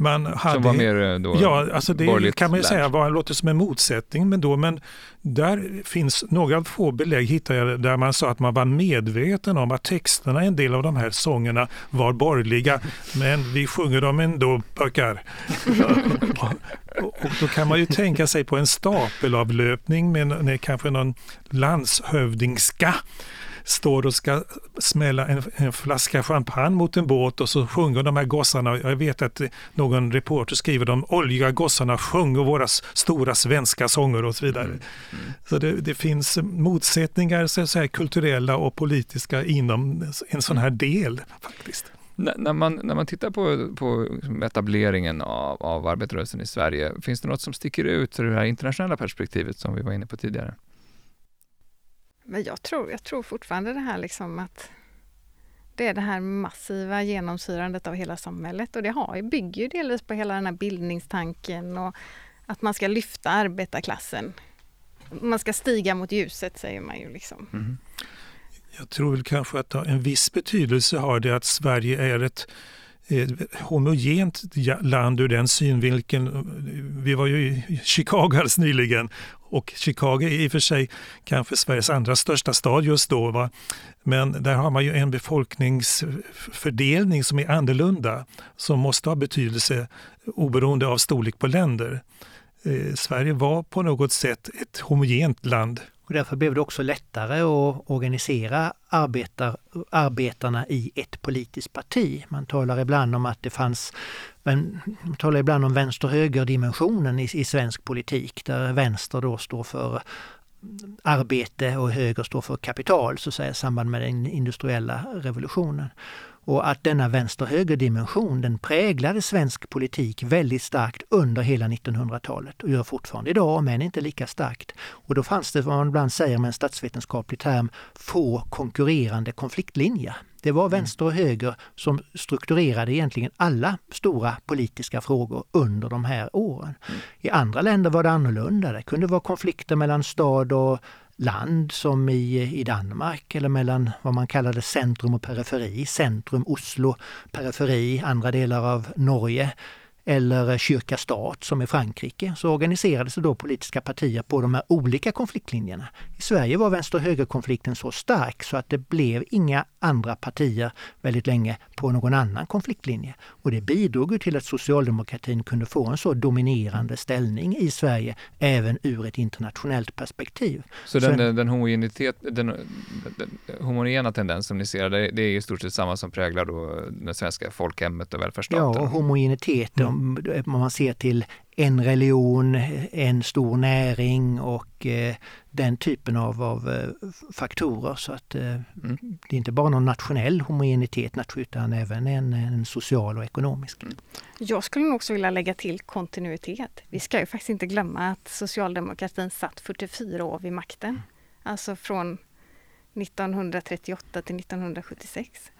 Man hade, som var mer eh, då Ja, alltså det kan man ju säga var, låter som en motsättning, men, då, men där finns några få belägg hittar jag där man sa att man var medveten om att texterna i en del av de här sångerna var borgerliga, men vi sjunger dem ändå pojkar. [LAUGHS] och, då kan man ju tänka sig på en stapelavlöpning med, med kanske någon landshövdingska står och ska smälla en, en, flaska champagne mot en båt och så sjunger de här gossarna. Jag vet att någon reporter skriver de oljiga gossarna sjunger våra stora svenska sånger och så vidare. Mm. Mm. Så det, det, finns motsättningar så att säga, kulturella och politiska inom en sån här del faktiskt. När man, när man tittar på, på etableringen av, av arbetarrörelsen i Sverige, finns det något som sticker ut ur det här internationella perspektivet som vi var inne på tidigare? Men jag tror, jag tror fortfarande det här liksom att det är det här massiva genomsyrandet av hela samhället och det har, bygger ju delvis på hela den här bildningstanken och att man ska lyfta arbetarklassen. Man ska stiga mot ljuset säger man ju liksom. Mm. Jag tror väl kanske att en viss betydelse har det att Sverige är ett Eh, homogent land ur den synvinkeln. Vi var ju i Chicago alldeles nyligen och Chicago är i och för sig kanske Sveriges andra största stad just då. Va? Men där har man ju en befolkningsfördelning som är annorlunda som måste ha betydelse oberoende av storlek på länder. Eh, Sverige var på något sätt ett homogent land. Och därför blev det också lättare att organisera arbetar, arbetarna i ett politiskt parti. Man talar ibland om att det fanns man talar ibland om vänster-höger-dimensionen i, i svensk politik där vänster då står för arbete och höger står för kapital så att säga, i samband med den industriella revolutionen. Och att denna vänster-höger-dimension den präglade svensk politik väldigt starkt under hela 1900-talet och gör fortfarande idag, men inte lika starkt. Och då fanns det vad man ibland säger med en statsvetenskaplig term, få konkurrerande konfliktlinjer. Det var mm. vänster och höger som strukturerade egentligen alla stora politiska frågor under de här åren. Mm. I andra länder var det annorlunda. Det kunde vara konflikter mellan stad och land som i, i Danmark eller mellan vad man kallade centrum och periferi. Centrum Oslo, periferi andra delar av Norge. eller kyrka-stat som i Frankrike så organiserade sig då politiska partier på de här olika konfliktlinjerna. I Sverige var vänster och högerkonflikten så stark så att det blev inga andra partier väldigt länge på någon annan konfliktlinje. Och det bidrog till att socialdemokratin kunde få en så dominerande ställning i Sverige även ur ett internationellt perspektiv. Så den, den, den, homogenitet, den, den, homogena tendens som ni ser, det, det är i stort sett samma som präglar då det svenska folkhemmet och välfärdsstaten? Ja, och homogenitet mm. om, om man ser till en religion, en stor näring och eh, den typen av, av eh, faktorer. Så att eh, mm. det är inte bara någon nationell homogenitet utan även en, en social och ekonomisk. Mm. Jag skulle nog också vilja lägga till kontinuitet. Vi ska ju faktiskt inte glömma att socialdemokratin satt 44 år vid makten. Mm. Alltså från 1938 till 1976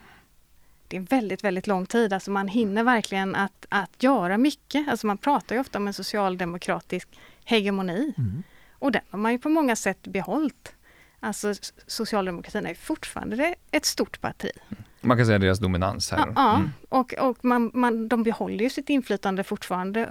det är väldigt, väldigt lång tid. Alltså man hinner verkligen att, att göra mycket. Alltså man pratar ju ofta om en socialdemokratisk hegemoni. Mm. Och den har man ju på många sätt behållit. Alltså socialdemokratin är fortfarande ett stort parti. Man kan säga deras dominans här. Ja, mm. och, och man, man, de behåller ju sitt inflytande fortfarande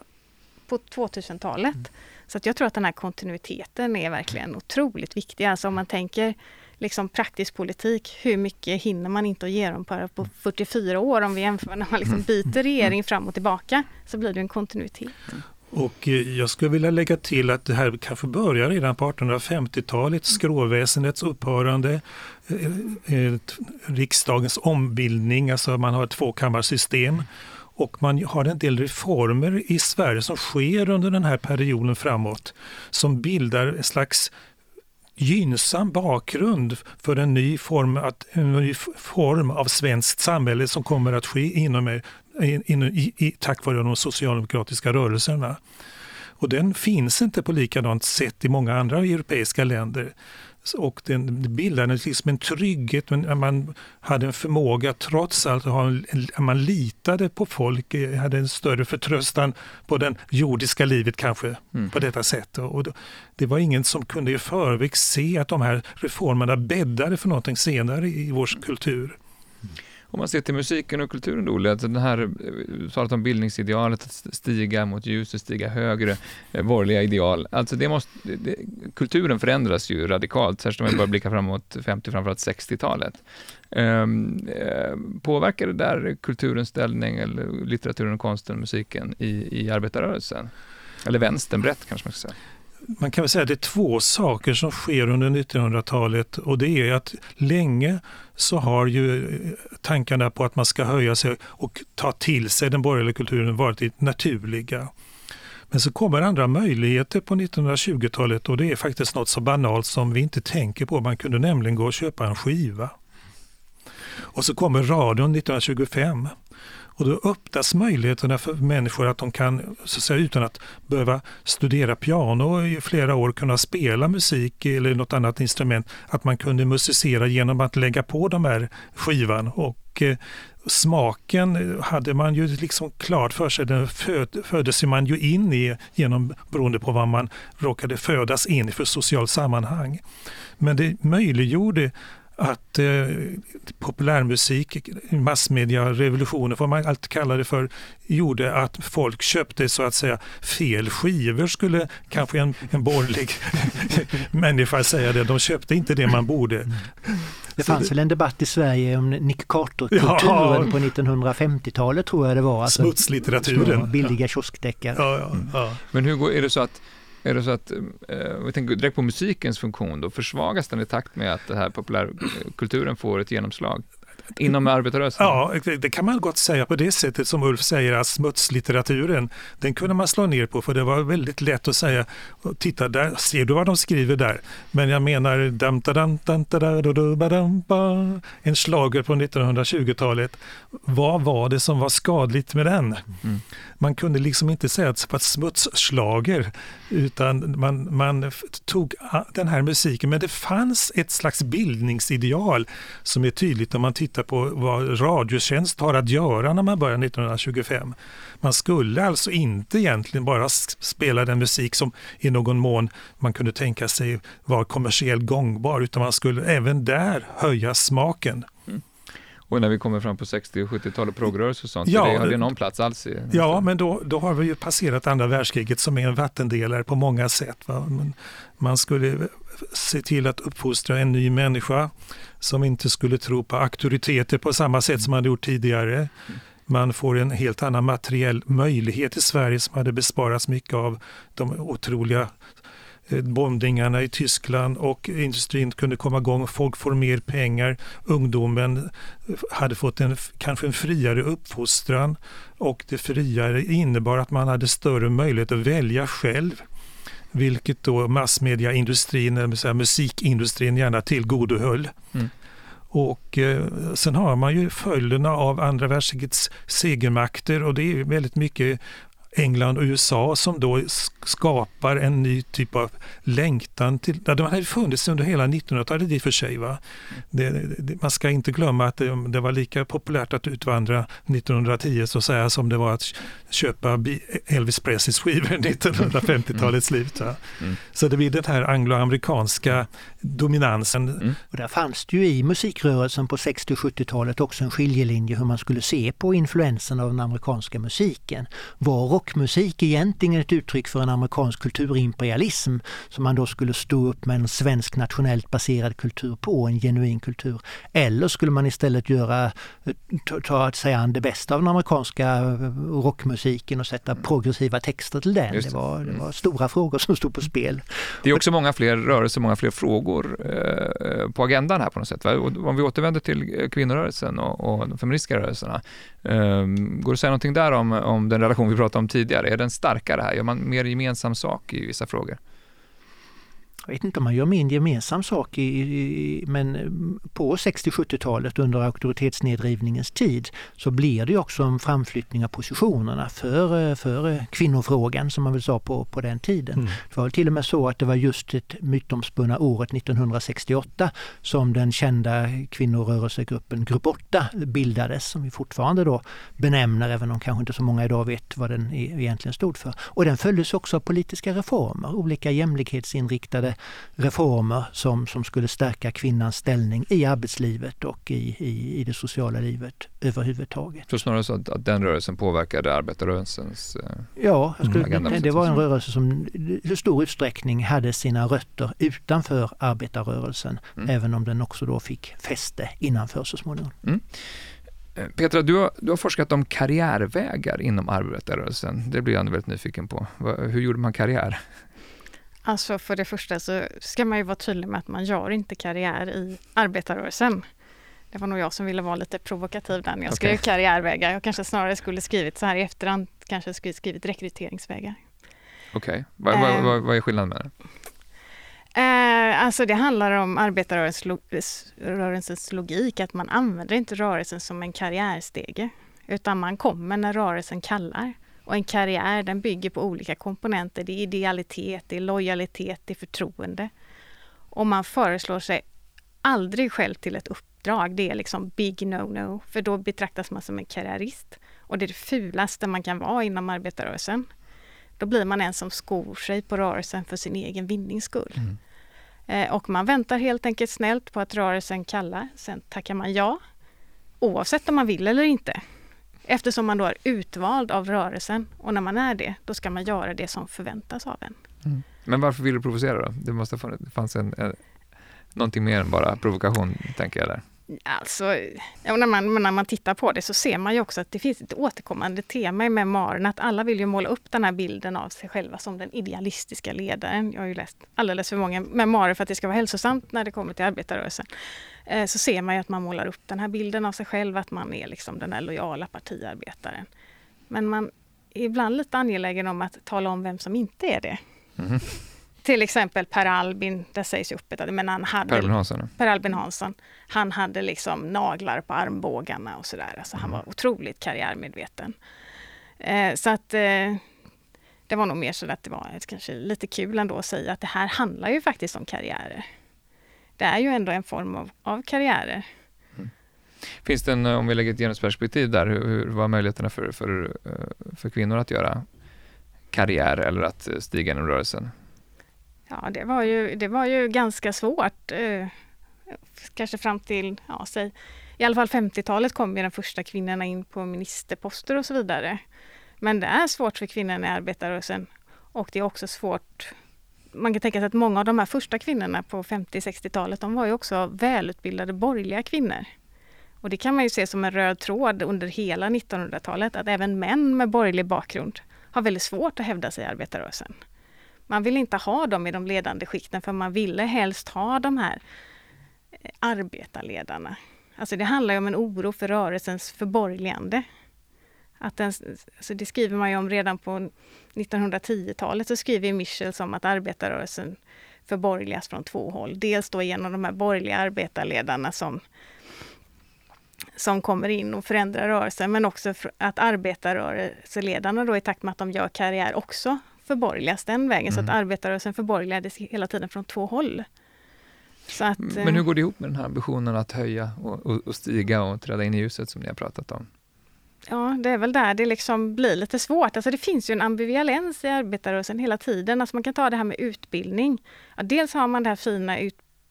på 2000-talet. Mm. Så att jag tror att den här kontinuiteten är verkligen otroligt viktig. Alltså om man tänker liksom praktisk politik, hur mycket hinner man inte att genomföra på 44 år om vi jämför när man liksom mm. byter regering fram och tillbaka så blir det en kontinuitet. Och eh, jag skulle vilja lägga till att det här kanske börjar redan på 1850-talet, skråväsendets upphörande, eh, eh, riksdagens ombildning, alltså man har ett tvåkammarsystem. Och man har en del reformer i Sverige som sker under den här perioden framåt som bildar en slags gynnsam bakgrund för en ny form, att, en ny form av svenskt samhälle som kommer att ske inom, in, i, i, tack vare de socialdemokratiska rörelserna. Och den finns inte på likadant sätt i många andra europeiska länder och den bildade liksom en trygghet, men man hade en förmåga trots allt att ha en, man litade på folk, eh, hade en större förtröstan på det jordiska livet kanske mm. på detta sätt. Och det var ingen som kunde i förväg se att de här reformerna bäddade för någonting senare i vår kultur. Om man ser till musiken och kulturen då, Olle, alltså den här, eh, du talat om bildningsidealet, att stiga mot ljuset, stiga högre, eh, borgerliga ideal. Alltså det måste, det, kulturen förändras ju radikalt, särskilt om vi börjar blicka framåt 50, framförallt 60-talet. Um, ehm, eh, påverkar det där kulturens ställning, eller litteraturen, konsten, musiken i, i arbetarrörelsen? Eller vänstern brett kanske man ska säga man kan väl säga att det är två saker som sker under 1900-talet och det är att länge så har ju eh, tankarna på att man ska höja sig och ta till sig den borgerliga kulturen varit naturliga. Men så kommer andra möjligheter på 1920-talet och det är faktiskt något så banalt som vi inte tänker på. Man kunde nämligen gå och köpa en skiva. Och så kommer radion 1925 och då öppnas möjligheterna för människor att de kan, så att säga, utan att behöva studera piano i flera år, kunna spela musik eller något annat instrument, att man kunde musicera genom att lägga på de här skivan. Och eh, smaken hade man ju liksom klart för sig, den föd, föddes man ju in i genom, beroende på vad man råkade födas in i för socialt sammanhang. Men det möjliggjorde att eh, populärmusik, massmedia-revolutionen, vad man alltid kallar det för, gjorde att folk köpte så att säga fel skivor, skulle kanske en, en borgerlig [LAUGHS] människa säga det. De köpte inte det man borde. Det fanns väl en debatt i Sverige om Nick Carter-kulturen ja, på 1950-talet tror jag det var. Alltså, Smutslitteraturen. Billiga kioskdeckare. Ja, ja, ja. Men hur går, är det så att är det så att, eh, vi tänker direkt på musikens funktion då, försvagas den i takt med att den här populärkulturen får ett genomslag? Inom arbetarrörelsen? Ja, det kan man gott säga på det sättet som Ulf säger att smutslitteraturen, den kunde man slå ner på för det var väldigt lätt att säga, titta där, ser du vad de skriver där? Men jag menar en slager på 1920-talet, vad var det som var skadligt med den? Mm. Man kunde liksom inte säga att det var smutsslager utan man, man tog den här musiken, men det fanns ett slags bildningsideal som är tydligt om man tittar titta på vad Radiotjänst har att göra när man börjar 1925. Man skulle alltså inte egentligen bara spela den musik som i någon mån man kunde tänka sig var kommersiellt gångbar, utan man skulle även där höja smaken. Mm. Och när vi kommer fram på 60 och 70-talet, progrörelse och sånt, Ja, det hade det- någon plats alls i... Ja, men då, då har vi ju passerat andra världskriget som är en vattendelare på många sätt. Va? Man skulle se till att uppfostra en ny människa som inte skulle tro på auktoriteter på samma sätt som man hade gjort tidigare. Man får en helt annan materiell möjlighet i Sverige som hade besparats mycket av de otroliga eh, bombningarna i Tyskland och industrin kunde komma igång, folk får mer pengar, ungdomen eh, hade fått en, kanske en friare uppfostran och det friare innebar att man hade större möjlighet att välja själv. Vilket då massmediaindustrin, säga musikindustrin gärna tillgodohöll. Mm. Och eh, sen har man ju följderna av andra världskrigets segermakter och det är väldigt mycket England och USA som då skapar en ny typ av längtan till, ja, de hade funnits under hela 1900-talet i och för sig. Va? Det, det, man ska inte glömma att det, det var lika populärt att utvandra 1910 så att säga som det var att köpa Elvis Presleys skivor 1950-talets slut. Va? Mm. Så det blir den här angloamerikanska dominansen. Mm. Och där fanns det ju i musikrörelsen på 60 och 70-talet också en skiljelinje hur man skulle se på influensen av den amerikanska musiken. Var rockmusik egentligen ett uttryck för en amerikansk kulturimperialism som man då skulle stå upp med en svensk nationellt baserad kultur på, en genuin kultur? Eller skulle man istället göra, ta, ta sig an det bästa av den amerikanska rockmusiken och sätta progressiva texter till den? Det det. var, det Mm. var stora frågor som stod på spel. Det är också många fler rörelser, många fler frågor eh, på agendan här på något sätt. Va? Om vi återvänder till kvinnorörelsen och, och de feministiska rörelserna. Eh, går det att säga någonting där om, om den relation vi pratade om tidigare? Är den starkare här? Gör man mer gemensam sak i vissa frågor? Jag vet inte om man gör min gemensam sak, i, i, men mm, på 60-70-talet under auktoritetsnedrivningens tid så blir det också en framflyttning av positionerna för, eh, för eh, kvinnofrågan som man väl sa på, på den tiden. Mm. Det var till och med så att det var just det mytomspunna året 1968 som den kända kvinnorörelsegruppen Grupp 8 bildades, som vi fortfarande då benämner, även om kanske inte så många idag vet vad den e- egentligen stod för. Och den följdes också av politiska reformer, olika jämlikhetsinriktade reformer som, som skulle stärka kvinnans ställning i arbetslivet och i, i, i det sociala livet överhuvudtaget. Så snarare så att, att den rörelsen påverkade arbetarrörelsens... Eh, Ja, jag skulle, Mm. Agenda det var en rörelse som i stor utsträckning hade sina rötter utanför arbetarrörelsen, Mm. även om den också då fick fäste innanför så småningom. eh, Petra, du har, du har forskat om karriärvägar inom arbetarrörelsen. Det blir jag väldigt nyfiken på. Hur gjorde man karriär? Alltså för det första så ska man ju vara tydlig med att man gör inte karriär i arbetarrörelsen. Det var nog jag som ville vara lite provokativ där när jag skrev Okej. karriärvägar. Jag kanske snarare skulle skrivit så här i efterhand, kanske skulle skrivit rekryteringsvägar. Okej, vad va, Eh. va, vad är skillnaden med det? Eh, alltså det handlar om arbetarrörelsens lo- rörelsens logik, att man använder inte rörelsen som en karriärstege, utan man kommer när rörelsen kallar. Och en karriär den bygger på olika komponenter. Det är idealitet, det är lojalitet, det är förtroende. Och man föreslår sig aldrig själv till ett uppdrag. Det är liksom big no-no, för då betraktas man som en karriärist. Och det är det fulaste man kan vara inom arbetarrörelsen. Då blir man en som skor sig på rörelsen för sin egen vinnings skull. Mm. Eh, och man väntar helt enkelt snällt på att rörelsen kallar. Sen tackar man ja, oavsett om man vill eller inte. Eftersom man då är utvald av rörelsen och när man är det, då ska man göra det som förväntas av en. Men varför vill du provocera då? Det måste ha funnits- det fanns en, en, någonting mer än bara provokation, tänker jag där. Alltså, ja, när, man, när man tittar på det så ser man ju också att det finns ett återkommande tema i memoarerna, att alla vill ju måla upp den här bilden av sig själva som den idealistiska ledaren. Jag har ju läst alldeles för många memoarer för att det ska vara hälsosamt när det kommer till arbetarrörelsen. Eh, så ser man ju att man målar upp den här bilden av sig själv, att man är liksom den här lojala partiarbetaren. Men man är ibland lite angelägen om att tala om vem som inte är det. Mhm. Till exempel Per Albin, där sägs ju öppet men han hade Per Albin Hansson? Per Albin Hansson. Han hade liksom naglar på armbågarna och sådär. Alltså han var otroligt karriärmedveten. Eh, så att eh, det var nog mer så att det var kanske lite kul ändå att säga att det här handlar ju faktiskt om karriärer. Det är ju ändå en form av, av karriärer. Finns det en, eh, om vi lägger ett genusperspektiv där, hur, hur var möjligheterna för, för, eh, för kvinnor att göra karriär eller att eh, stiga inom rörelsen? Ja, det var ju, det var ju ganska svårt. Eh, kanske fram till, ja, säg i alla fall 50-talet kom ju de första kvinnorna in på ministerposter och så vidare. Men det är svårt för kvinnorna i arbetarrörelsen och det är också svårt man kan tänka sig att många av de här första kvinnorna på 50-60-talet, de var ju också välutbildade borgerliga kvinnor. Och det kan man ju se som en röd tråd under hela 1900-talet, att även män med borgerlig bakgrund har väldigt svårt att hävda sig i arbetarrörelsen. Man vill inte ha dem i de ledande skikten för man ville helst ha de här eh, arbetarledarna. Alltså det handlar ju om en oro för rörelsens förborgerligande. Att den, alltså det skriver man ju om redan på 1910-talet, så skriver Michels om att arbetarrörelsen förborgerligas från två håll. Dels då genom de här borgerliga arbetarledarna som, som kommer in och förändrar rörelsen, men också att arbetarrörelseledarna då i takt med att de gör karriär också förborgerligas den vägen. Mm. Så att mm. arbetarrörelsen förborgerligades hela tiden från två håll. Att, men hur eh, går det ihop med den här ambitionen att höja och, och, och stiga och träda in i ljuset som ni har pratat om? Ja, det är väl där det liksom blir lite svårt. Alltså det finns ju en ambivalens i arbetarrörelsen hela tiden. Alltså man kan ta det här med utbildning. Ja, dels har man det här fina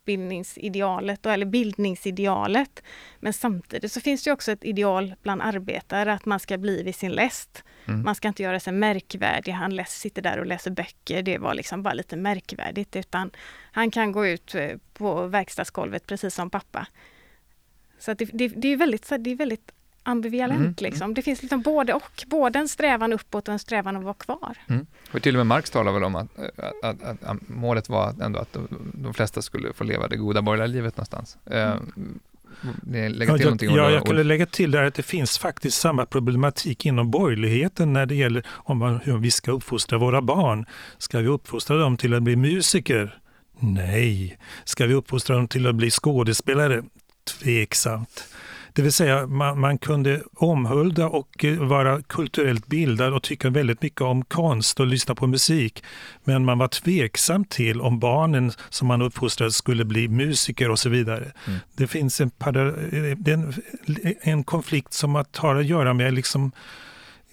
utbildningsidealet, eller bildningsidealet. Men samtidigt så finns det också ett ideal bland arbetare att man ska bli vid sin läst. Mm. Man ska inte göra sig märkvärdig. Han läs, sitter där och läser böcker. Det var liksom bara lite märkvärdigt. Utan han kan gå ut eh, på verkstadsgolvet precis som pappa. Så det, det, det, är väldigt, det är väldigt ambivalent. Mm. Liksom. Det finns liksom både och, både en strävan uppåt och en strävan att vara kvar. Mm. Och till och med Marx talar väl om att, att, att, att målet var ändå att de, de, flesta skulle få leva det goda borgerliga livet någonstans. Mm. Lägga till ja, jag, ja, jag kunde lägga till där att det finns faktiskt samma problematik inom borgerligheten när det gäller om man, hur vi ska uppfostra våra barn. Ska vi uppfostra dem till att bli musiker? Nej. Ska vi uppfostra dem till att bli skådespelare? Tveksamt. Det vill säga man, man, kunde omhulda och eh, vara kulturellt bildad och tycka väldigt mycket om konst och lyssna på musik. Men man var tveksam till om barnen som man uppfostrade skulle bli musiker och så vidare. Mm. Det finns en, en, en konflikt som har att göra med liksom,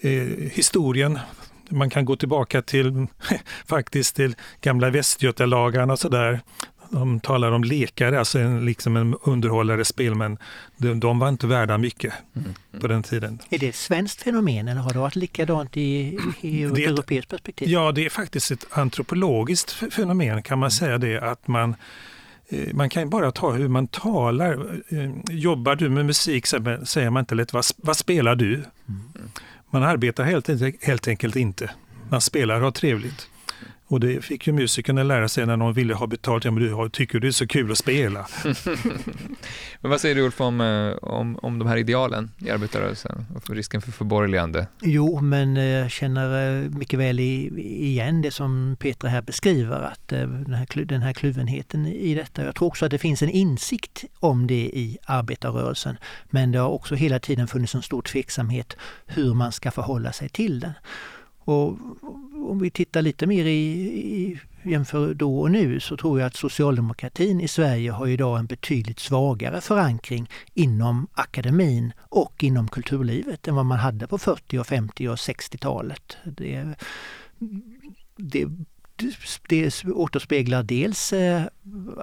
eh, historien man kan gå tillbaka till [LAUGHS] faktiskt till gamla Västgötalagarna och sådär de talar om lekare, alltså en, liksom en underhållare spelmän. De, de var inte värda mycket mm. på den tiden. Är det ett svenskt fenomen eller har det varit likadant i, i ett europeiskt perspektiv? Ja, det är faktiskt ett antropologiskt fenomen kan man säga det att man eh, man kan bara ta hur man talar. Eh, jobbar du med musik säger man inte lätt vad, vad spelar du? Mm. Man arbetar helt, helt enkelt inte. Man spelar och har trevligt. Och det fick ju musikerna lära sig när någon ville ha betalt. Ja, men du tycker det är så kul att spela. [LAUGHS] men vad säger du Ulf om, eh, om, om de här idealen i arbetarrörelsen och för risken för förborgerligande? Jo, men eh, jag känner eh, mycket väl igen det som Petra här beskriver, att den här, den här kluvenheten i detta. Jag tror också att det finns en insikt om det i arbetarrörelsen. Men det har också hela tiden funnits en stor tveksamhet hur man ska förhålla sig till den. Och om vi tittar lite mer i, i jämför då och nu så tror jag att socialdemokratin i Sverige har idag en betydligt svagare förankring inom akademin och inom kulturlivet än vad man hade på 40 och 50 och 60-talet. Det, det det återspeglar dels eh,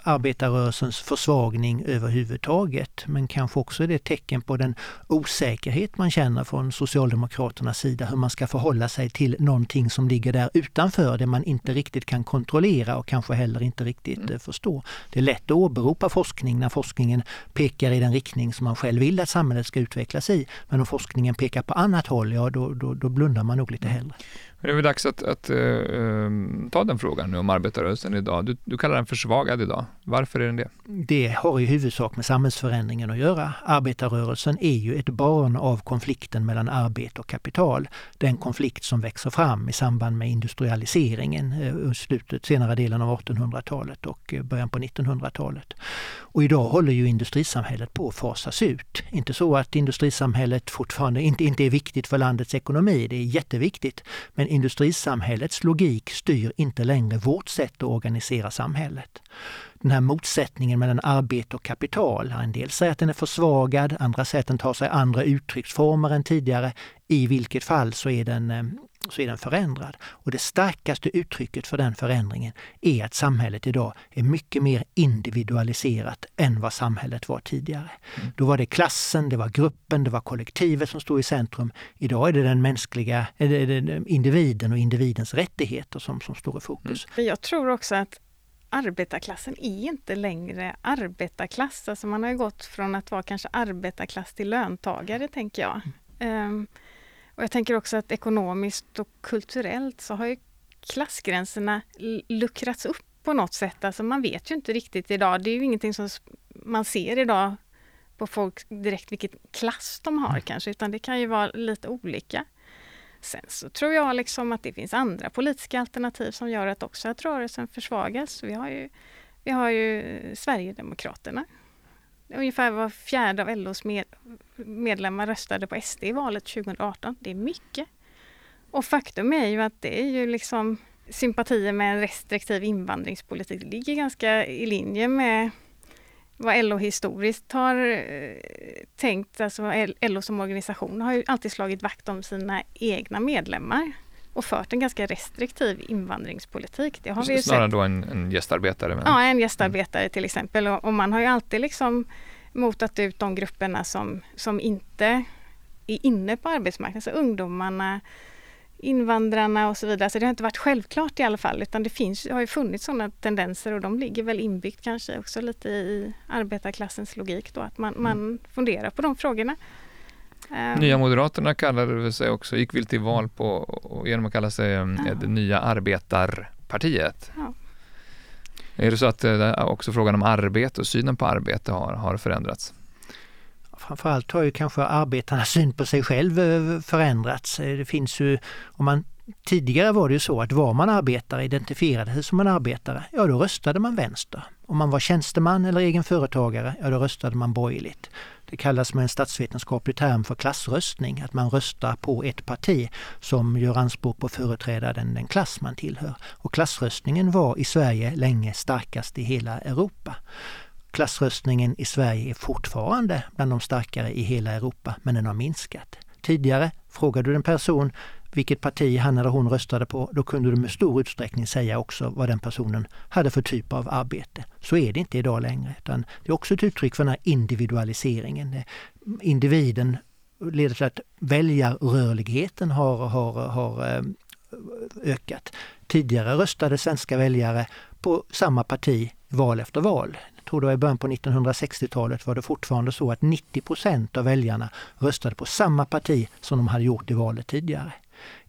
arbetarrörelsens försvagning överhuvudtaget men kanske också är det tecken på den osäkerhet man känner från Socialdemokraternas sida hur man ska förhålla sig till någonting som ligger där utanför det man inte riktigt kan kontrollera och kanske heller inte riktigt mm. Eh, förstå. Det är lätt att åberopa forskning när forskningen pekar i den riktning som man själv vill att samhället ska utvecklas i. Men om forskningen pekar på annat håll, ja då, då, då blundar man nog lite mm. hellre. Det är väl dags att, att uh, ta den frågan nu om arbetarrörelsen idag. Du, du, kallar den försvagad idag. Varför är den det? Det har i huvudsak med samhällsförändringen att göra. Arbetarrörelsen är ju ett barn av konflikten mellan arbete och kapital. Den konflikt som växer fram i samband med industrialiseringen eh, i slutet, senare delen av 1800-talet och eh, början på 1900-talet. Och idag håller ju industrisamhället på att fasas ut. Inte så att industrisamhället fortfarande inte, inte är viktigt för landets ekonomi, det är jätteviktigt. Men industrisamhällets logik styr inte längre vårt sätt att organisera samhället. Den här motsättningen mellan arbete och kapital, en del säger att den är försvagad, andra säger att den tar sig andra uttrycksformer än tidigare. I vilket fall så är den, eh, så är den förändrad. Och det starkaste uttrycket för den förändringen är att samhället idag är mycket mer individualiserat än vad samhället var tidigare. Mm. Då var det klassen, det var gruppen, det var kollektivet som stod i centrum. Idag är det den mänskliga det individen och individens rättigheter som, som står i fokus. Mm. Jag tror också att arbetarklassen är inte längre arbetarklass. Alltså man har ju gått från att vara kanske arbetarklass till löntagare, tänker jag. Mm. Um, och jag tänker också att ekonomiskt och kulturellt så har ju klassgränserna luckrats upp på något sätt. Alltså man vet ju inte riktigt idag. Det är ju ingenting som man ser idag på folk direkt vilket klass de har mm. kanske, utan det kan ju vara lite olika. Sen så tror jag liksom att det finns andra politiska alternativ som gör att också att rörelsen försvagas. Vi har ju, vi har ju Sverigedemokraterna. Ungefär var fjärde av LOs med, medlemmar röstade på SD i valet 2018. Det är mycket. Och faktum är ju att det är ju liksom sympatier med en restriktiv invandringspolitik. Det ligger ganska i linje med vad LO historiskt har eh, tänkt. Alltså LO som organisation har ju alltid slagit vakt om sina egna medlemmar och fört en ganska restriktiv invandringspolitik. Det har vi Snarare sett. då en, en gästarbetare? Men... Ja, en gästarbetare till exempel. Och, och, man har ju alltid liksom motat ut de grupperna som, som inte är inne på arbetsmarknaden, så ungdomarna, invandrarna och så vidare. Så det har inte varit självklart i alla fall utan det finns, har ju funnits sådana tendenser och de ligger väl inbyggt kanske också lite i arbetarklassens logik då att man, mm. man funderar på de frågorna. Ehm. Nya Moderaterna kallade sig också, gick väl till val på genom att kalla sig ja. det nya arbetarpartiet. Ja. Är det så att eh, också frågan om arbete och synen på arbete har, har förändrats? framförallt har ju kanske arbetarnas syn på sig själv eh, förändrats. Eh, det finns ju, om man Tidigare var det ju så att var man arbetare, identifierade sig som en arbetare, ja då röstade man vänster. Om man var tjänsteman eller egen företagare, ja då röstade man borgerligt. Det kallas med en statsvetenskaplig term för klassröstning, att man röstar på ett parti som gör anspråk på att företräda den, den klass man tillhör. Och klassröstningen var i Sverige länge starkast i hela Europa. Klassröstningen i Sverige är fortfarande bland de starkare i hela Europa, men den har minskat. Tidigare, frågade du en person vilket parti han eller hon röstade på, då kunde du med stor utsträckning säga också vad den personen hade för typ av arbete. Så är det inte idag längre, utan det är också ett uttryck för den här individualiseringen. Eh, individen leder till att väljarrörligheten har, har, har eh, ökat. Tidigare röstade svenska väljare på samma parti val efter val Jag tror det var i början på 1960-talet var det fortfarande så att 90 procent av väljarna röstade på samma parti som de hade gjort i valet tidigare.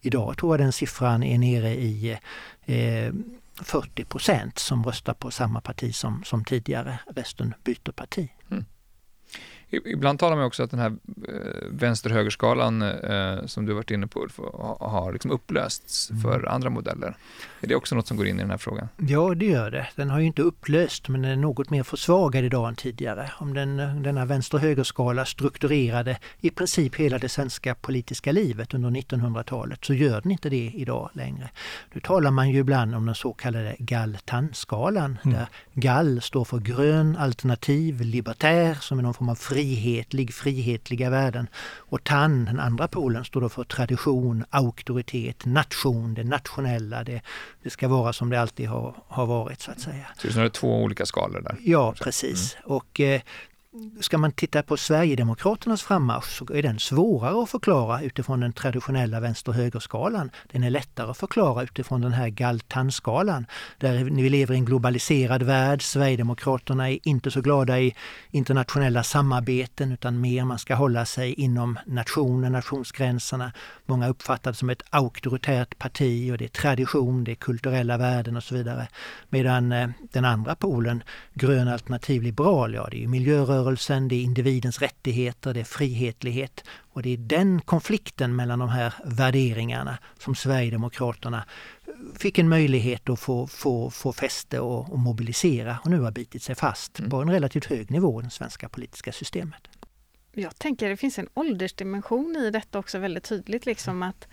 Idag tror jag den siffran är nere i eh, 40 procent som röstar på samma parti som, som tidigare. Resten byter parti. Mm. Ibland talar man också att den här eh, vänster-högerskalan eh, som du varit inne på har liksom upplösts mm. för andra modeller. Är det också något som går in i den här frågan? Ja, det gör det. Den har ju inte upplöst men den är något mer försvagad idag än tidigare. Om den, denna vänster-högerskala strukturerade i princip hela det svenska politiska livet under 1900-talet så gör den inte det idag längre. Nu talar man ju ibland om den så kallade Gall-Tann-skalan mm. där Gall står för grön, alternativ, libertär som är någon form av frihetlig, frihetliga värden. Och Tann, den andra polen, står då för tradition, auktoritet, nation, det nationella, det det ska vara som det alltid har, har varit så att säga. Så det är två olika skalor där? Ja, precis. Mm. Och eh, Ska man titta på Sverigedemokraternas frammarsch så är den svårare att förklara utifrån den traditionella vänster-högerskalan. Den är lättare att förklara utifrån den här Galtan-skalan. Där vi lever i en globaliserad värld. Sverigedemokraterna är inte så glada i internationella samarbeten utan mer man ska hålla sig inom nationen, nationsgränserna. Många uppfattar det som ett auktoritärt parti och det är tradition, det är kulturella värden och så vidare. Medan eh, den andra polen, grön alternativ liberal, ja det är miljörörelsen rörelsen, det är individens rättigheter, det är frihetlighet. Och det är den konflikten mellan de här värderingarna som Sverigedemokraterna fick en möjlighet att få, få, få fäste och, och mobilisera och nu har bitit sig fast mm. på en relativt hög nivå i det svenska politiska systemet. Jag tänker det finns en åldersdimension i detta också väldigt tydligt, liksom att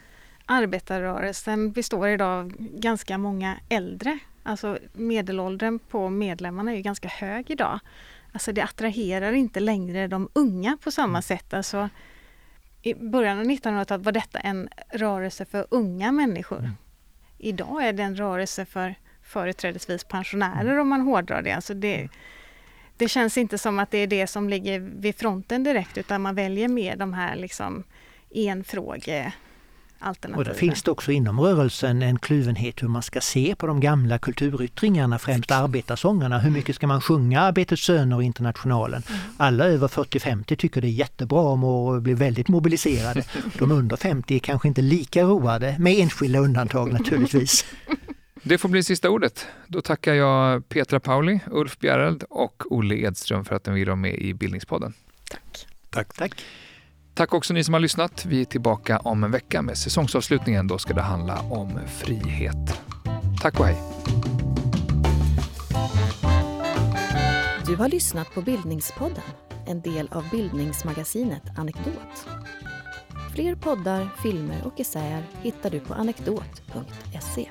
arbetarrörelsen består idag av ganska många äldre. Alltså medelåldern på medlemmarna är ju ganska hög idag. Alltså det attraherar inte längre de unga på samma mm. sätt. Alltså i början av 1900-talet var detta en rörelse för unga människor. Mm. Idag är det en rörelse för företrädesvis pensionärer mm. om man hårdrar det. Alltså det. Det känns inte som att det är det som ligger vid fronten direkt utan man väljer mer de här liksom enfråge och det finns det också inom rörelsen en kluvenhet hur man ska se på de gamla kulturyttringarna, främst arbetarsångerna. Hur mycket ska man sjunga Arbetets söner och Internationalen? Mm. Alla över 40-50 tycker det är jättebra om och blir väldigt mobiliserade. De under 50 är kanske inte lika roade, med enskilda undantag naturligtvis. [LAUGHS] Det får bli sista ordet. Då tackar jag Petra Pauli, Ulf Bjäreld och Olle Edström för att de vill vara med i Bildningspodden. Tack. Tack. Tack. Tack också ni som har lyssnat. Vi är tillbaka om en vecka med säsongsavslutningen. Då ska det handla om frihet. Tack och hej! Du har lyssnat på Bildningspodden, en del av bildningsmagasinet Anekdot. Fler poddar, filmer och essäer hittar du på anekdot.se.